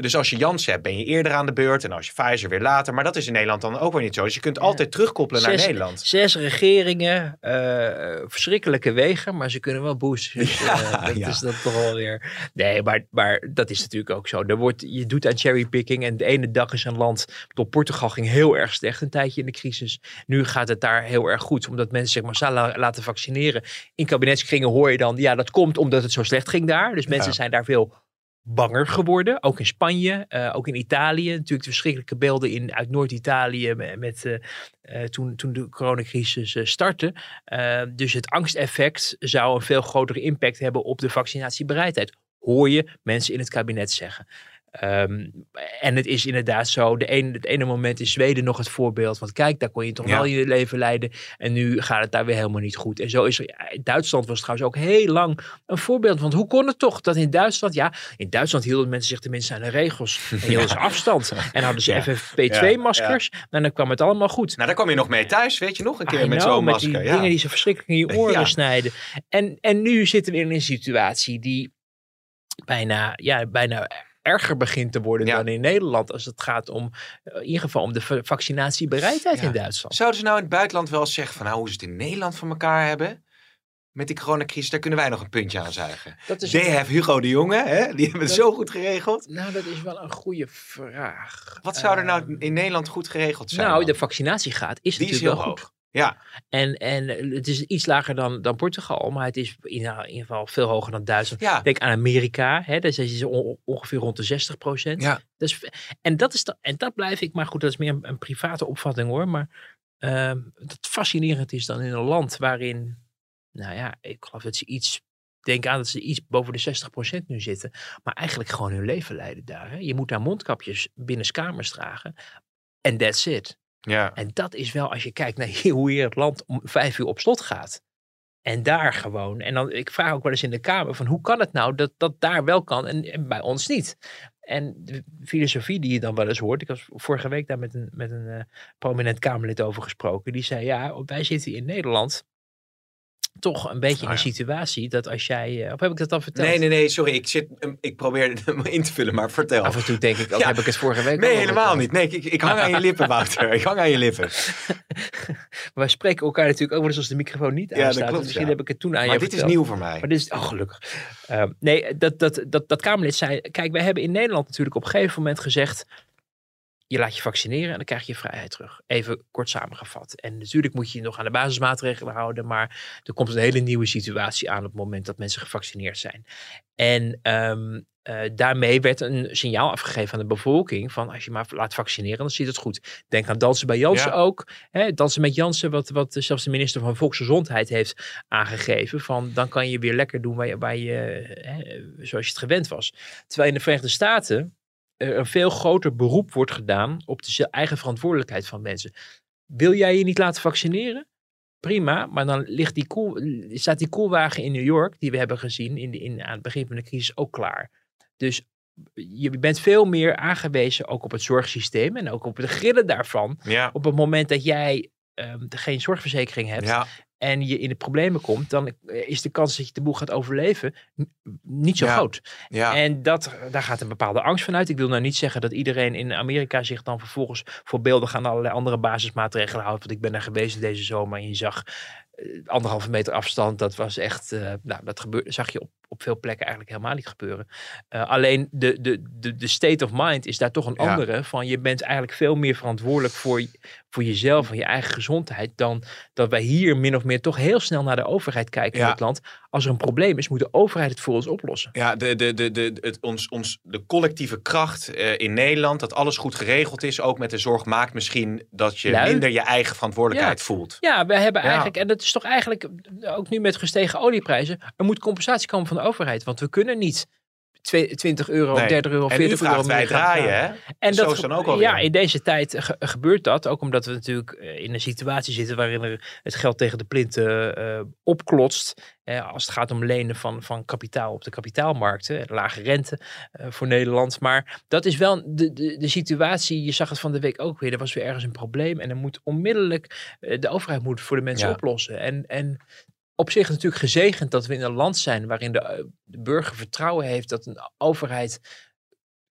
Dus als je Janssen hebt, ben je eerder aan de beurt. En als je Pfizer weer later. Maar dat is in Nederland dan ook weer niet zo. Dus je kunt altijd terugkoppelen naar Nederland. Zes regeringen, eh, verschrikkelijke wegen, maar ze kunnen wel boosten. Dus, eh, dat ja. is dan toch wel weer. Nee, maar, maar dat is natuurlijk ook zo. Er wordt, je doet aan cherrypicking en de ene dag is een land. Tot Portugal ging heel erg slecht een tijdje in de crisis. Nu gaat het daar heel erg goed, omdat mensen zich massaal la- laten vaccineren. In kabinetskringen hoor je dan, ja, dat komt omdat het zo slecht ging daar. Dus mensen Ja. zijn daar veel banger geworden. Ook in Spanje, eh, ook in Italië. Natuurlijk de verschrikkelijke beelden in, uit Noord-Italië met, eh, eh, toen, toen de coronacrisis startte. Dus het angsteffect zou een veel grotere impact hebben op de vaccinatiebereidheid. Hoor je mensen in het kabinet zeggen. Ehm, en het is inderdaad zo, de ene, het ene moment is Zweden nog het voorbeeld. Want kijk, daar kon je toch Ja. wel je leven leiden. En nu gaat het daar weer helemaal niet goed. En zo is er, ja, Duitsland was trouwens ook heel lang een voorbeeld. Want hoe kon het toch dat in Duitsland, ja, in Duitsland hielden mensen zich tenminste aan de regels. En hielden ze afstand. En hadden ze Ja. FFP2-maskers. En dan kwam het allemaal goed. Nou, daar kwam je nog mee thuis, weet je nog? Een keer I met zo'n masker. die ja. dingen die ze verschrikkelijk in je oren snijden. En, en nu zitten we in een situatie die bijna, ja, bijna erger begint te worden Ja. dan in Nederland. Als het gaat om, eh, in ieder geval om de va- vaccinatiebereidheid Ja. in Duitsland. Zouden ze nou in het buitenland wel zeggen van nou, hoe ze het in Nederland van elkaar hebben? Met die coronacrisis, daar kunnen wij nog een puntje aan zuigen. Dat is, They have Hugo de Jonge, hè? die hebben het zo goed geregeld. nou, dat is wel een goede vraag. Wat zou er nou Ehm, in Nederland goed geregeld zijn? Nou, dan? de vaccinatiegraad is die is natuurlijk heel wel goed. Ja, En, en het is iets lager dan, dan Portugal, maar het is in, in ieder geval veel hoger dan Duitsland. ja. Denk aan Amerika, hè, daar is on- ongeveer rond de 60 procent. Ja. Dus, en, dat is en dat blijf ik, maar goed, dat is meer een, een private opvatting hoor. Maar ehm dat fascinerend is dan in een land waarin, nou ja, ik geloof dat ze iets, denk aan dat ze iets boven de 60 procent nu zitten. Maar eigenlijk gewoon hun leven leiden daar. Hè. Je moet daar mondkapjes binnen kamers dragen. En that's it. Ja. En dat is wel, als je kijkt naar hoe hier het land om vijf uur op slot gaat. En daar gewoon. En dan, ik vraag ook wel eens in de Kamer van hoe kan het nou dat dat daar wel kan en, en bij ons niet? En de filosofie die je dan wel eens hoort. Ik was vorige week daar met een, met een eh, prominent Kamerlid over gesproken. Die zei ja, wij zitten in Nederland toch een beetje in Oh een ja. situatie dat als jij... eh, of heb ik dat al verteld? Nee, nee, nee, sorry. Ik, zit, ik probeer hem in te vullen, maar vertel. Af en toe denk ik, ook, Ja. heb ik het vorige week Nee, al helemaal niet. Nee, ik, ik hang aan je lippen, Wouter. Ik hang aan je lippen. Maar wij spreken elkaar natuurlijk ook wel eens als de microfoon niet Ja, aanstaat. klopt, Dus Misschien ja. heb ik het toen aan Maar je dit is nieuw voor mij. Maar dit is, oh gelukkig. Eh, nee, dat, dat, dat, dat Kamerlid zei, kijk, wij hebben in Nederland natuurlijk op een gegeven moment gezegd, je laat je vaccineren en dan krijg je je vrijheid terug. Even kort samengevat. En natuurlijk moet je je nog aan de basismaatregelen houden, maar er komt een hele nieuwe situatie aan op het moment dat mensen gevaccineerd zijn. En ehm, eh, daarmee werd een signaal afgegeven aan de bevolking van als je maar laat vaccineren, dan zit het goed. Denk aan dansen bij Jansen Ja. ook. Hè, dansen met Jansen, wat, wat zelfs de minister van Volksgezondheid heeft aangegeven. Van dan kan je weer lekker doen waar je, waar je, hè, zoals je het gewend was. Terwijl in de Verenigde Staten er een veel groter beroep wordt gedaan op de eigen verantwoordelijkheid van mensen. Wil jij je niet laten vaccineren? Prima, maar dan ligt die koel, staat die koelwagen in New York, die we hebben gezien in de, in, aan het begin van de crisis, ook klaar. Dus je bent veel meer aangewezen ook op het zorgsysteem en ook op de grillen daarvan. Ja, Op het moment dat jij ehm, geen zorgverzekering hebt ja, en je in de problemen komt, dan eh, is de kans dat je de boel gaat overleven niet zo Ja. groot. ja. En dat, daar gaat een bepaalde angst vanuit. Ik wil nou niet zeggen dat iedereen in Amerika zich dan vervolgens voorbeeldig aan allerlei andere basismaatregelen houdt. Want ik ben daar geweest deze zomer en je zag eh, anderhalve meter afstand. Dat was echt, eh, nou, dat gebeurde, zag je op, op veel plekken eigenlijk helemaal niet gebeuren. Eh, alleen de, de, de, de state of mind is daar toch een Ja. andere. Van je bent eigenlijk veel meer verantwoordelijk voor, voor jezelf en je eigen gezondheid. Dan dat wij hier min of meer toch heel snel naar de overheid kijken Ja. in het land. Als er een probleem is, moet de overheid het voor ons oplossen. Ja, de, de, de, de, het, ons, ons, de collectieve kracht eh, in Nederland, dat alles goed geregeld is, ook met de zorg, maakt misschien dat je Lui. minder je eigen verantwoordelijkheid voelt. Ja, we hebben eigenlijk, en dat is toch eigenlijk ook nu met gestegen olieprijzen, er moet compensatie komen van de overheid. Want we kunnen niet twee- 20 euro, Nee. 30 euro, En 40 u euro meer draaien, hè? En Zo dat, is dan ook alweer. ja, in deze tijd ge- gebeurt dat. Ook omdat we natuurlijk eh, in een situatie zitten waarin er het geld tegen de plinten eh, opklotst. Eh, als het gaat om lenen van, van kapitaal op de kapitaalmarkten. Lage rente voor Nederland. Maar dat is wel de, de, de situatie. Je zag het van de week ook weer. Er was weer ergens een probleem. En er moet onmiddellijk, de overheid moet voor de mensen Ja. oplossen. En, en op zich natuurlijk gezegend dat we in een land zijn waarin de, de burger vertrouwen heeft dat een overheid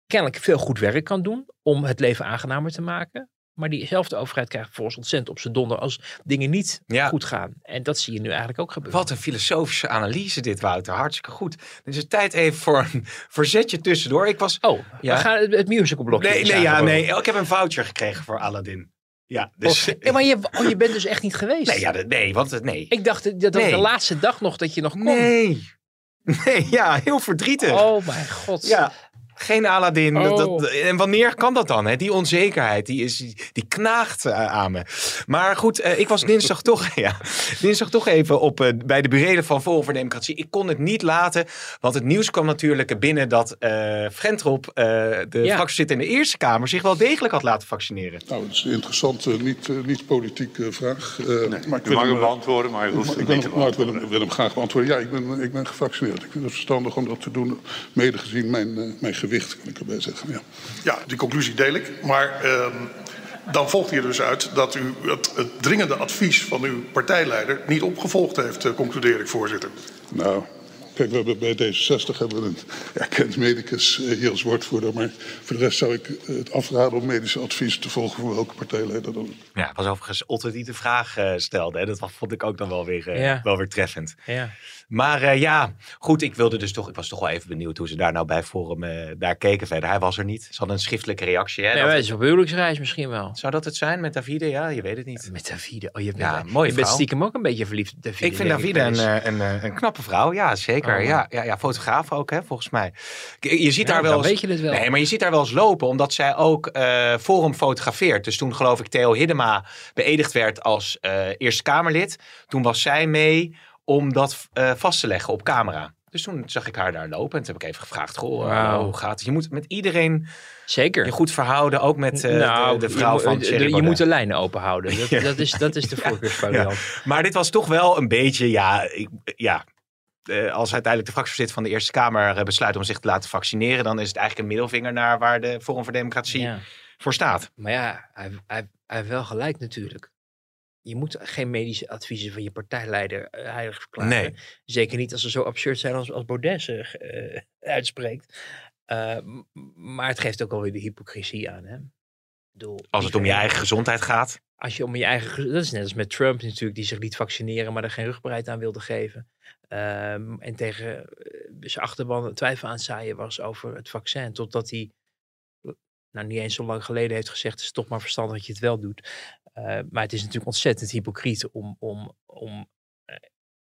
kennelijk veel goed werk kan doen om het leven aangenamer te maken. Maar diezelfde overheid krijgt volgens ontzettend op zijn donder als dingen niet Ja. goed gaan. En dat zie je nu eigenlijk ook gebeuren. Wat een filosofische analyse dit, Wouter. Hartstikke goed. Dus het tijd even voor een verzetje tussendoor. Ik was... Oh, Ja. we gaan het, het musicalblokje. Nee, nee, ja, nee. Ik heb een voucher gekregen voor Aladdin. Ja, dus... Maar je, oh, je bent dus echt niet geweest. Nee, ja, nee, want nee. Ik dacht dat, dat Nee. de laatste dag nog dat je nog kon. Nee. Nee, ja, heel verdrietig. Oh mijn god. Ja, geen Aladdin. Dat, Oh. dat- en wanneer kan dat dan? Hè? Die onzekerheid, die, is, die knaagt eh, aan me. Maar goed, eh, ik was dinsdag toch, ja, dinsdag toch even op, eh, bij de burelen van Forum voor Democratie. Ik kon het niet laten, want het nieuws kwam natuurlijk binnen dat eh Frentrop, eh, de Ja. fractievoorzitter in de Eerste Kamer, zich wel degelijk had laten vaccineren. Nou, dat is een interessante, niet, niet politieke vraag. Eh, maar ik wil mag hem, beantwoorden, maar u hoeft ik het niet hem, te ik wil, hem, wil graag beantwoorden. Ja, ik ben, ik ben gevaccineerd. Ik vind het verstandig om dat te doen, mede gezien mijn, mijn gewicht, kan ik erbij zeggen. Ja. Ja, die conclusie deel ik. Maar ehm, dan volgt hier dus uit dat u het, het dringende advies van uw partijleider niet opgevolgd heeft, eh, concludeer ik, voorzitter. Nou, kijk, we hebben bij D66 hebben we een erkend medicus eh, hier als woordvoerder. Maar voor de rest zou ik het afraden om medische advies te volgen voor welke partijleider dan ook. Ja, het was overigens Otto die de vraag eh, stelde. Hè? Dat vond ik ook dan wel weer, Ja. wel weer treffend. Ja. Maar eh, ja, goed, ik wilde dus toch, ik was toch wel even benieuwd hoe ze daar nou bij Forum eh, daar keken verder. Hij was er niet. Ze hadden een schriftelijke reactie. Hè, Nee, dat- het is op huwelijksreis misschien wel. Zou dat het zijn met Davide? Ja, je weet het niet. Met Davide. Oh, je bent, Ja, mooie je bent stiekem ook een beetje verliefd op Davide. Ik vind Davide een, eh, een, een knappe vrouw. Ja, zeker. Oh. ja, ja, ja, fotograaf ook, hè, volgens mij. Je ziet Ja, daar wel dan eens, weet je het wel. Nee, maar je ziet daar wel eens lopen, omdat zij ook eh Forum fotografeert. Dus toen geloof ik Theo Hiddema beëdigd werd als Eerste Kamerlid. Toen was zij mee om dat eh, vast te leggen op camera. Dus toen zag ik haar daar lopen en toen heb ik even gevraagd, goh, eh, hoe gaat het? Je moet met iedereen Zeker. je goed verhouden, ook met eh, nou, de, de vrouw je, van Thierry je Baudet. moet de lijnen open houden. Dat, Ja. dat, is, dat is de voorkeursvariant. Maar dit was toch wel een beetje, ja, ik, ja als uiteindelijk de fractievoorzitter van de Eerste Kamer besluit om zich te laten vaccineren, dan is het eigenlijk een middelvinger naar waar de Forum voor Democratie Ja. voor staat. Maar ja, hij, hij, hij heeft wel gelijk natuurlijk. Je moet geen medische adviezen van je partijleider uh, heilig verklaren. Nee. Zeker niet als ze zo absurd zijn als, als Baudet ze uh, uitspreekt. Uh, maar het geeft ook alweer de hypocrisie aan. Hè? Bedoel, als het om je eigen gezondheid gaat. Als je om je eigen dat is net als met Trump natuurlijk, die zich liet vaccineren, maar er geen rugbaarheid aan wilde geven. Um, en tegen zijn achterban twijfel aan zaaien was over het vaccin. Totdat hij, nou niet eens zo lang geleden, heeft gezegd: het is toch maar verstandig dat je het wel doet. Uh, maar het is natuurlijk ontzettend hypocriet om, om, om uh,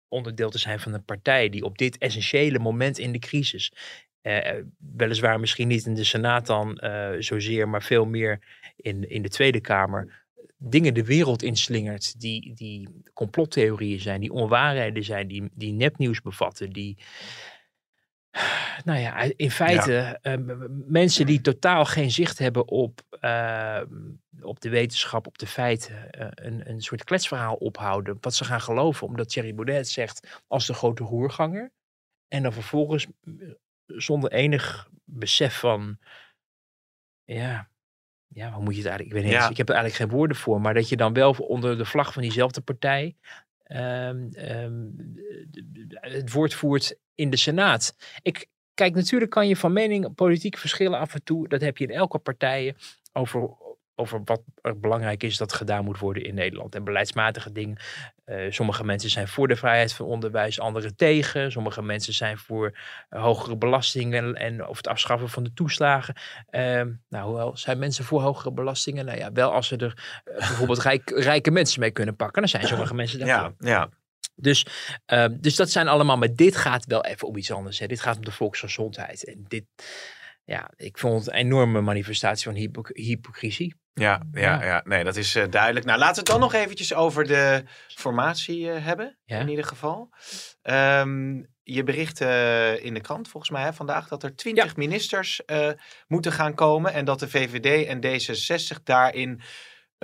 onderdeel te zijn van een partij die op dit essentiële moment in de crisis, uh, weliswaar misschien niet in de Senaat dan zozeer, maar veel meer in, in de Tweede Kamer, dingen de wereld inslingert die, die complottheorieën zijn, die onwaarheden zijn, die, die nepnieuws bevatten, die nou ja, in feite ja. Uh, mensen die totaal geen zicht hebben op, uh, op de wetenschap, op de feiten, uh, een, een soort kletsverhaal ophouden. Wat ze gaan geloven, omdat Thierry Baudet zegt als de grote roerganger. En dan vervolgens zonder enig besef van, ja, ja, hoe moet je het eigenlijk, ik weet niet ja. ik heb er eigenlijk geen woorden voor, maar dat je dan wel onder de vlag van diezelfde partij um, um, het woord voert in de Senaat. Ik, kijk, natuurlijk kan je van mening politiek verschillen af en toe. Dat heb je in elke partij over, over wat er belangrijk is dat gedaan moet worden in Nederland. En beleidsmatige dingen. Uh, sommige mensen zijn voor de vrijheid van onderwijs, anderen tegen. Sommige mensen zijn voor uh, hogere belastingen en of het afschaffen van de toeslagen. Uh, nou, hoewel zijn mensen voor hogere belastingen? Nou ja, wel als ze er bijvoorbeeld rijk, rijke mensen mee kunnen pakken. Dan zijn sommige mensen daarvoor. Ja, ja. Dus, uh, dus dat zijn allemaal, maar dit gaat wel even om iets anders. Hè. Dit gaat om de volksgezondheid. En dit, ja, ik vond het een enorme manifestatie van hypo hypocrisie. Ja, ja, ja, nee, dat is uh, duidelijk. Nou, laten we het dan nog eventjes over de formatie uh, hebben, ja. in ieder geval. Um, je bericht uh, in de krant volgens mij hè, vandaag dat er twintig ja. ministers moeten gaan komen en dat de VVD en D66 daarin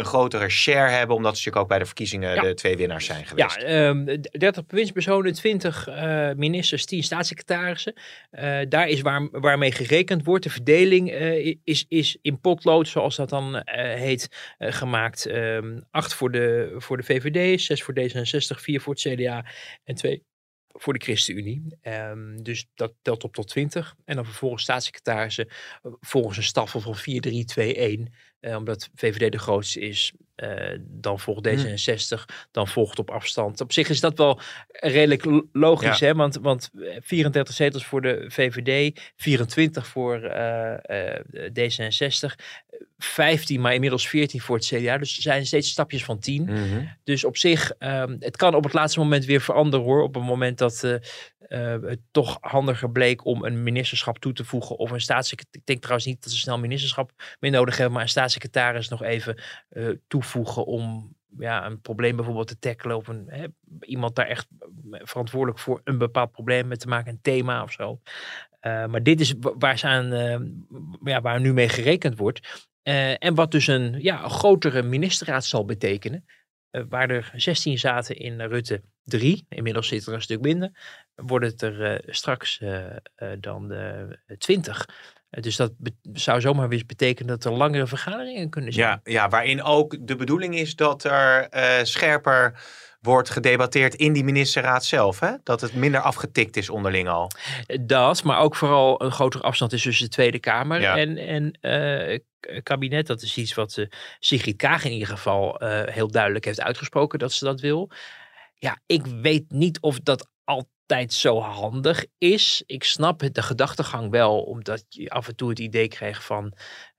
een grotere share hebben, omdat ze natuurlijk ook bij de verkiezingen ja. de twee winnaars zijn geweest. Ja, um, 30 bewindspersonen, 20 uh, ministers, 10 staatssecretarissen. Uh, daar is waar, waarmee gerekend wordt. De verdeling uh, is, is in potlood, zoals dat dan heet, gemaakt. Um, 8 voor de, voor de VVD, 6 voor D66, 4 voor het CDA en 2 voor de ChristenUnie. Um, dus dat telt op tot 20. En dan vervolgens staatssecretarissen volgens een staffel van 4, 3, 2, 1. Uh, omdat VVD de grootste is, uh, dan volgt D66, hmm. dan volgt op afstand. Op zich is dat wel redelijk logisch, ja. hè? Want, want 34 zetels voor de VVD, 24 voor uh, D66, 15, maar inmiddels 14 voor het CDA. Dus er zijn steeds stapjes van 10. Mm -hmm. Dus op zich, um, het kan op het laatste moment weer veranderen hoor. Op het moment dat het toch handiger bleek om een ministerschap toe te voegen of een staatssecretaris. Ik denk trouwens niet dat ze snel ministerschap meer nodig hebben, maar een staatssecretaris nog even toevoegen om ja, een probleem bijvoorbeeld te tackelen of een, hè, iemand daar echt verantwoordelijk voor een bepaald probleem mee te maken, een thema of zo. Uh, maar dit is waar, ze aan, uh, ja, waar nu mee gerekend wordt. Uh, en wat dus een, ja, grotere ministerraad zal betekenen. waar er 16 zaten in Rutte 3, inmiddels zit er een stuk minder, wordt het er straks dan 20. Dus dat zou zomaar weer betekenen dat er langere vergaderingen kunnen zijn. Ja, ja waarin ook de bedoeling is dat er scherper wordt gedebatteerd in die ministerraad zelf. Hè? Dat het minder afgetikt is onderling al. Dat, maar ook vooral een grotere afstand is tussen de Tweede Kamer ja. en, en uh, kabinet. Dat is iets wat uh, Sigrid Kaag in ieder geval uh, heel duidelijk heeft uitgesproken dat ze dat wil. Ja, ik weet niet of dat altijd zo handig is. Ik snap het, de gedachtegang wel, omdat je af en toe het idee kreeg van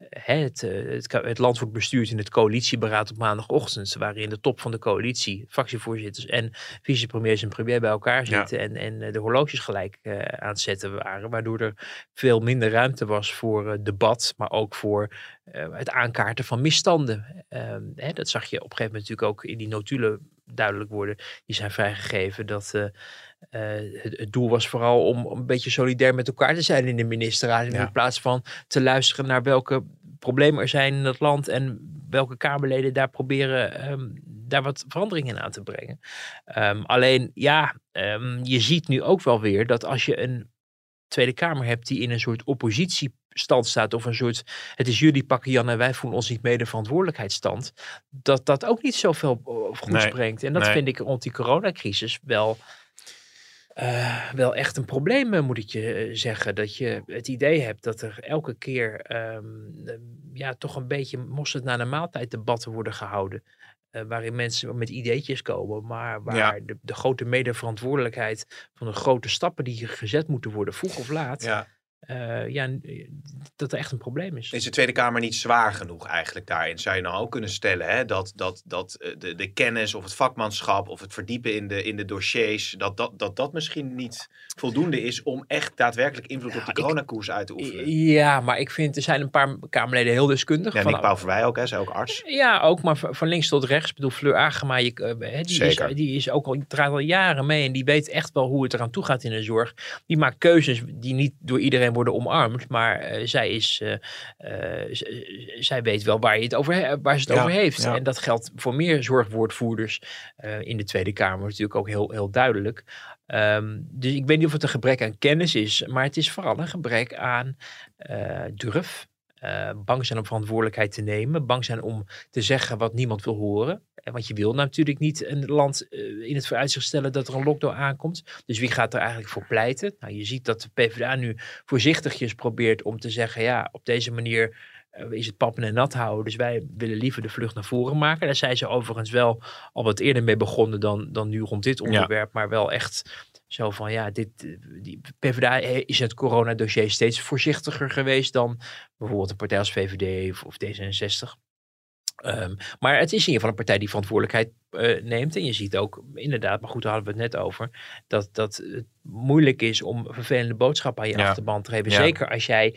hè, het, het, het, land wordt bestuurd in het coalitieberaad op maandagochtend. Ze waren in de top van de coalitie, fractievoorzitters en vicepremiers en premier bij elkaar zitten ja. en, en de horloges gelijk uh, aan het zetten waren, waardoor er veel minder ruimte was voor uh, debat, maar ook voor uh, het aankaarten van misstanden. Hè, dat zag je op een gegeven moment natuurlijk ook in die notulen duidelijk worden. Die zijn vrijgegeven dat uh, het, het, doel was vooral om, om, een beetje solidair met elkaar te zijn in de ministerraad. Ja. In plaats van te luisteren naar welke problemen er zijn in het land en welke Kamerleden daar proberen um, daar wat veranderingen in aan te brengen. Um, alleen ja, um, je ziet nu ook wel weer dat als je een Tweede Kamer hebt die in een soort oppositie stand staat of een soort het is jullie pakken Jan en wij voelen ons niet mede verantwoordelijkheidsstand, dat dat ook niet zoveel eh, goed Nee, brengt. En dat nee. vind ik rond die coronacrisis wel, eh, wel echt een probleem, eh, moet ik je eh, zeggen. Dat je het idee hebt dat er elke keer ehm, eh, ja, toch een beetje mosterd naar de maaltijd debatten worden gehouden. eh, waarin mensen met ideetjes komen, maar waar Ja. de, de grote medeverantwoordelijkheid van de grote stappen die gezet moeten worden, vroeg of laat, Ja. Eh, ja, n- dat er echt een probleem is. Is de Tweede Kamer niet zwaar genoeg eigenlijk daarin? Zou je nou ook kunnen stellen hè? dat, dat, dat eh, de, de kennis of het vakmanschap of het verdiepen in de, in de dossiers, dat dat, dat dat misschien niet voldoende is om echt daadwerkelijk invloed op de coronakoers uit te oefenen? Ja, maar ik vind er zijn een paar Kamerleden heel deskundig. Ja, van- Nick Pauverwij ook, hè? Zij ook arts. Ja, ook, maar van links tot rechts. Ik bedoel, Fleur Agema, je, eh, hè, die, Zeker. Is, die is ook al, draait al jaren mee en die weet echt wel hoe het eraan toe gaat in de zorg. Die maakt keuzes die niet door iedereen worden omarmd, maar eh, zij, is, eh, eh, zij weet wel waar, je het over, waar ze het Ja, over heeft. ja. En dat geldt voor meer zorgwoordvoerders in de Tweede Kamer natuurlijk ook heel, heel duidelijk. Ehm, dus ik weet niet of het een gebrek aan kennis is, maar het is vooral een gebrek aan durf. Bang zijn om verantwoordelijkheid te nemen. Bang zijn om te zeggen wat niemand wil horen. Want je wil natuurlijk niet een land eh, in het vooruitzicht stellen dat er een lockdown aankomt. Dus wie gaat er eigenlijk voor pleiten? Nou, je ziet dat de PvdA nu voorzichtigjes probeert om te zeggen: ja, op deze manier eh, is het pappen en nat houden. Dus wij willen liever de vlucht naar voren maken. Daar zijn ze overigens wel al wat eerder mee begonnen dan, dan nu rond dit onderwerp. Maar wel echt zo van ja, dit, eh, die PvdA is het coronadossier steeds voorzichtiger geweest dan bijvoorbeeld een partij als VVD of, of D66. Ehm, maar het is in ieder geval een partij die verantwoordelijkheid eh, neemt. En je ziet ook inderdaad, maar goed, daar hadden we het net over, dat, dat het moeilijk is om vervelende boodschappen aan je Ja. achterban te geven. Ja. Zeker als jij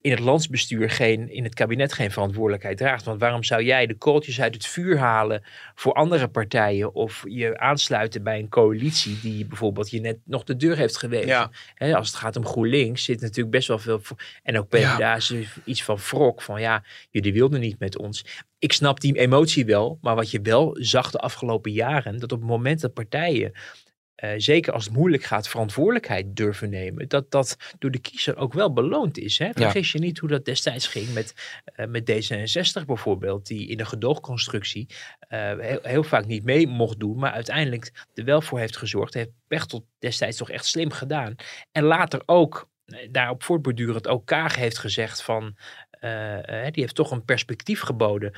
in het landsbestuur geen, in het kabinet geen verantwoordelijkheid draagt. Want waarom zou jij de kooltjes uit het vuur halen voor andere partijen of je aansluiten bij een coalitie die bijvoorbeeld je net nog de deur heeft gewezen? Ja. Als het gaat om GroenLinks zit natuurlijk best wel veel. En ook PvdA is iets van wrok. Van ja, jullie wilden niet met ons. Ik snap die emotie wel. Maar wat je wel zag de afgelopen jaren. Dat op het moment dat partijen. Eh, zeker als het moeilijk gaat, verantwoordelijkheid durven nemen. Dat dat door de kiezer ook wel beloond is. Hè? Vergis je niet hoe dat destijds ging met, eh, met D66 bijvoorbeeld. Die in de gedoogconstructie eh, heel, heel vaak niet mee mocht doen. Maar uiteindelijk er wel voor heeft gezorgd. Heeft Pechtold destijds toch echt slim gedaan. En later ook daarop voortbordurend ook Kaag heeft gezegd van, die heeft toch een perspectief geboden.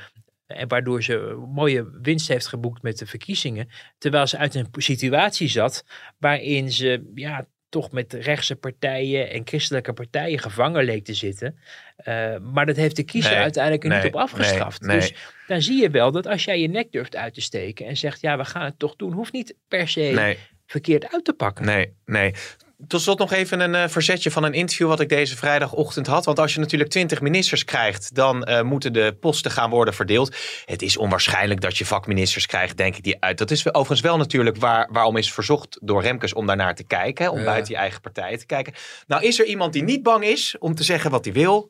En waardoor ze mooie winst heeft geboekt met de verkiezingen. Terwijl ze uit een situatie zat waarin ze ja, toch met rechtse partijen en christelijke partijen gevangen leek te zitten. Eh, maar dat heeft de kiezer Nee, uiteindelijk er nee, niet op afgestraft. nee. Dus dan zie je wel dat als jij je nek durft uit te steken en zegt ja, we gaan het toch doen, hoeft niet per se verkeerd uit te pakken. Nee, nee. Tot slot nog even een eh, verzetje van een interview wat ik deze vrijdagochtend had. Want als je natuurlijk twintig ministers krijgt, dan eh, moeten de posten gaan worden verdeeld. Het is onwaarschijnlijk dat je vakministers krijgt, denk ik, die uit. Dat is overigens wel natuurlijk waar, waarom is verzocht door Remkes om daarnaar te kijken. hè, Om Ja. buiten je eigen partij te kijken. Nou is er iemand die niet bang is om te zeggen wat hij wil.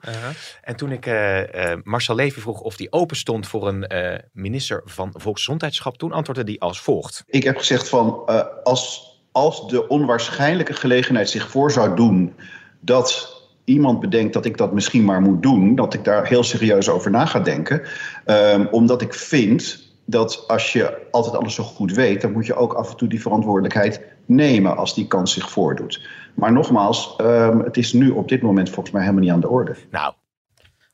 En toen ik eh, eh, Marcel Levy vroeg of die open stond voor een eh, minister van Volksgezondheidschap, toen antwoordde die als volgt. Ik heb gezegd van eh, als, als de onwaarschijnlijke gelegenheid zich voor zou doen dat iemand bedenkt dat ik dat misschien maar moet doen, dat ik daar heel serieus over na ga denken. Ehm, omdat ik vind dat als je altijd alles zo goed weet, dan moet je ook af en toe die verantwoordelijkheid nemen als die kans zich voordoet. Maar nogmaals, ehm, het is nu op dit moment volgens mij helemaal niet aan de orde. Nou,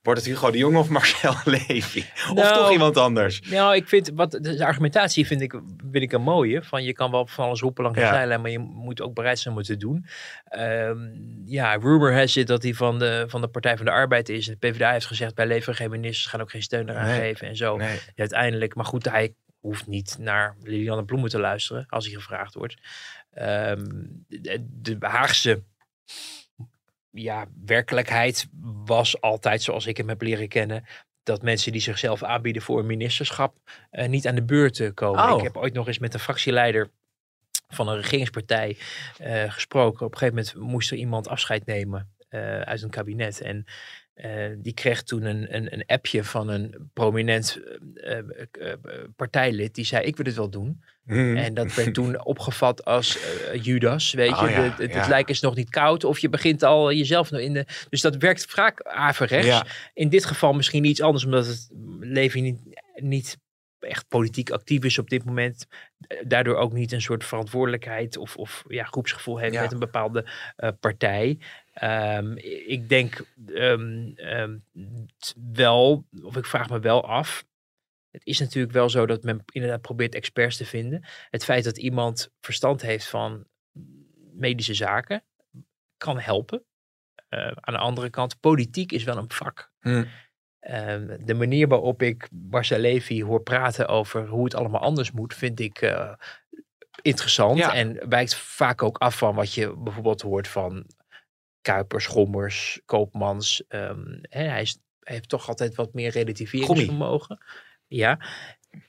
wordt het Hugo de Jong of Marcel Levy? Of Nou, toch iemand anders? Nou, ik vind wat de argumentatie vind ik, vind ik een mooie. Van je kan wel van alles roepen langs de Ja. zijlijn, maar je moet ook bereid zijn om het te doen. Ehm, ja, rumor has it dat hij van de, van de Partij van de Arbeid is. De PvdA heeft gezegd bij leveren geen ministers, gaan ook geen steun eraan Nee. geven en zo. Nee. Ja, uiteindelijk, maar goed, hij hoeft niet naar Lilianne Bloemen te luisteren als hij gevraagd wordt. Ehm, de, de Haagse ja, werkelijkheid was altijd zoals ik hem heb leren kennen. Dat mensen die zichzelf aanbieden voor een ministerschap eh, niet aan de beurt eh, komen. Oh. Ik heb ooit nog eens met een fractieleider van een regeringspartij eh, gesproken. Op een gegeven moment moest er iemand afscheid nemen uit een kabinet. En eh, die kreeg toen een, een, een appje van een prominent eh, eh, partijlid. Die zei, ik wil het wel doen. Mhm. En dat werd toen opgevat als Judas, weet Oh je. ja, de- het, ja. het lijk is nog niet koud of je begint al jezelf nog in de... Dus dat werkt vaak averechts. Ja. In dit geval misschien iets anders, omdat het leven niet, niet echt politiek actief is op dit moment. Daardoor ook niet een soort verantwoordelijkheid of, of ja, groepsgevoel heeft Ja. met een bepaalde eh, partij. Ehm, ik denk ehm, ehm, wel, of ik vraag me wel af. Het is natuurlijk wel zo dat men inderdaad probeert experts te vinden. Het feit dat iemand verstand heeft van medische zaken kan helpen. Aan de andere kant, politiek is wel een vak. Hm. Ehm, de manier waarop ik Marcel Levy hoor praten over hoe het allemaal anders moet, vind ik eh, interessant. Ja. En wijkt vaak ook af van wat je bijvoorbeeld hoort van Kuipers, Gommers, Koopmans. Ehm, hij, is, hij heeft toch altijd wat meer relativeringsvermogen. Ja.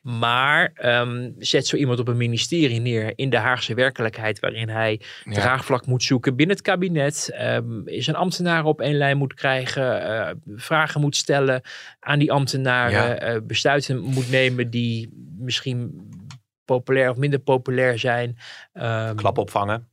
Maar ehm, zet zo iemand op een ministerie neer in de Haagse werkelijkheid, waarin hij Ja. draagvlak moet zoeken binnen het kabinet, ehm, zijn ambtenaren op één lijn moet krijgen, eh, vragen moet stellen aan die ambtenaren, Ja. eh, besluiten moet nemen die misschien populair of minder populair zijn. Ehm, Klap opvangen.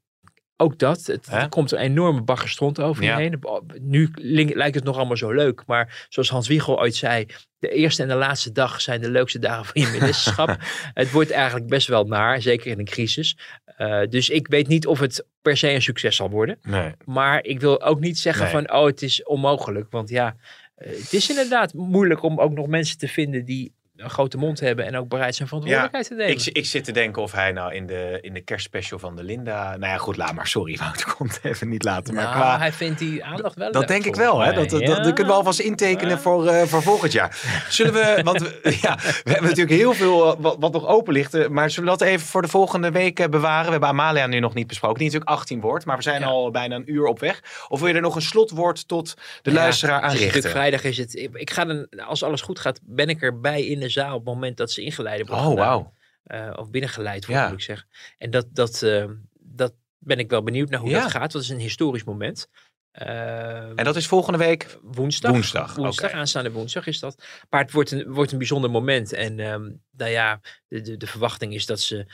Ook dat. Het, er komt een enorme baggerstront over je Ja. heen. Nu lijkt het nog allemaal zo leuk. Maar zoals Hans Wiegel ooit zei. De eerste en de laatste dag zijn de leukste dagen van je ministerschap. het wordt eigenlijk best wel naar. Zeker in een crisis. Eh, dus ik weet niet of het per se een succes zal worden. Nee. Maar ik wil ook niet zeggen Nee. van oh het is onmogelijk. Want ja, eh, het is inderdaad moeilijk om ook nog mensen te vinden die een grote mond hebben. En ook bereid zijn verantwoordelijkheid te nemen. Ik, ik zit te denken of hij nou in de, in de kerstspecial van de Linda... Nou ja, goed, laat maar. Sorry, Wouter, komt even niet laten. Maar nou, qua... hij vindt die aandacht wel Dat denk ik wel, hè? Dat, dat, dat, Ja. dat kunnen we alvast intekenen voor, eh, voor volgend jaar. Zullen we, want we, ja, we hebben natuurlijk heel veel eh, wat, wat nog open ligt. eh, Maar zullen we dat even voor de volgende week bewaren? We hebben Amalia nu nog niet besproken. Die natuurlijk 18 wordt, maar we zijn al bijna een uur op weg. Of wil je er nog een slotwoord tot de luisteraar aan het is richten? natuurlijk vrijdag is het. Ik, ik ga dan, als alles goed gaat, ben ik erbij in de zaal op het moment dat ze ingeleid wordt. Oh, wauw. Eh, of binnengeleid wordt, Ja. moet ik zeggen. En dat, dat, eh, dat ben ik wel benieuwd naar hoe Ja. dat gaat. Het is een historisch moment. Eh, En dat is volgende week? woensdag. Woensdag, Woensdag, aanstaande woensdag is dat. Maar het wordt een, wordt een bijzonder moment. En ehm, nou ja, de, de, de verwachting is dat ze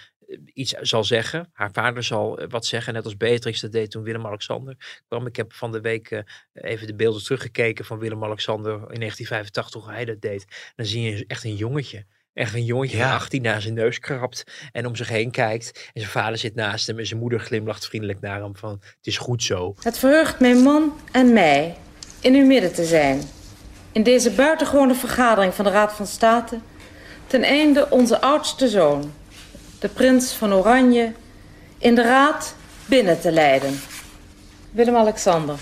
iets zal zeggen. Haar vader zal eh, wat zeggen, net als Beatrix dat deed toen Willem-Alexander kwam. Ik heb van de week eh, even de beelden teruggekeken van Willem-Alexander in 1985, hoe hij dat deed. Dan zie je echt een jongetje. Echt een jongetje Ja. van 18 naar zijn neus krabt en om zich heen kijkt. En zijn vader zit naast hem en zijn moeder glimlacht vriendelijk naar hem van het is goed zo. Het verheugt mijn man en mij in uw midden te zijn. In deze buitengewone vergadering van de Raad van State. Ten einde onze oudste zoon, de prins van Oranje, in de Raad binnen te leiden. Willem-Alexander.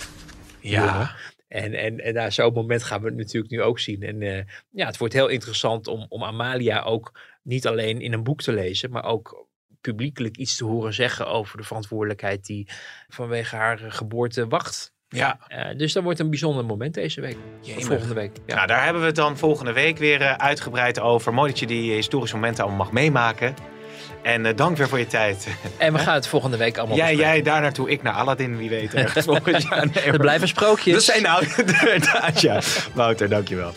Ja. En, en, en na zo'n moment gaan we het natuurlijk nu ook zien. En eh, ja, het wordt heel interessant om, om Amalia ook niet alleen in een boek te lezen, maar ook publiekelijk iets te horen zeggen over de verantwoordelijkheid die vanwege haar geboorte wacht. Ja. Eh, dus dat wordt een bijzonder moment deze week. Jemig. Volgende week. Ja. Nou, daar hebben we het dan volgende week weer eh, uitgebreid over. Mooi dat je die historische momenten allemaal mag meemaken. En eh, dank weer voor je tijd. En we gaan het volgende week allemaal Jij, bespreken. jij daar naartoe, ik naar Aladdin, wie weet. Ergens volgend jaar. Nee, Er blijven sprookjes. Dat zijn nou inderdaad, ja. Wouter, dankjewel.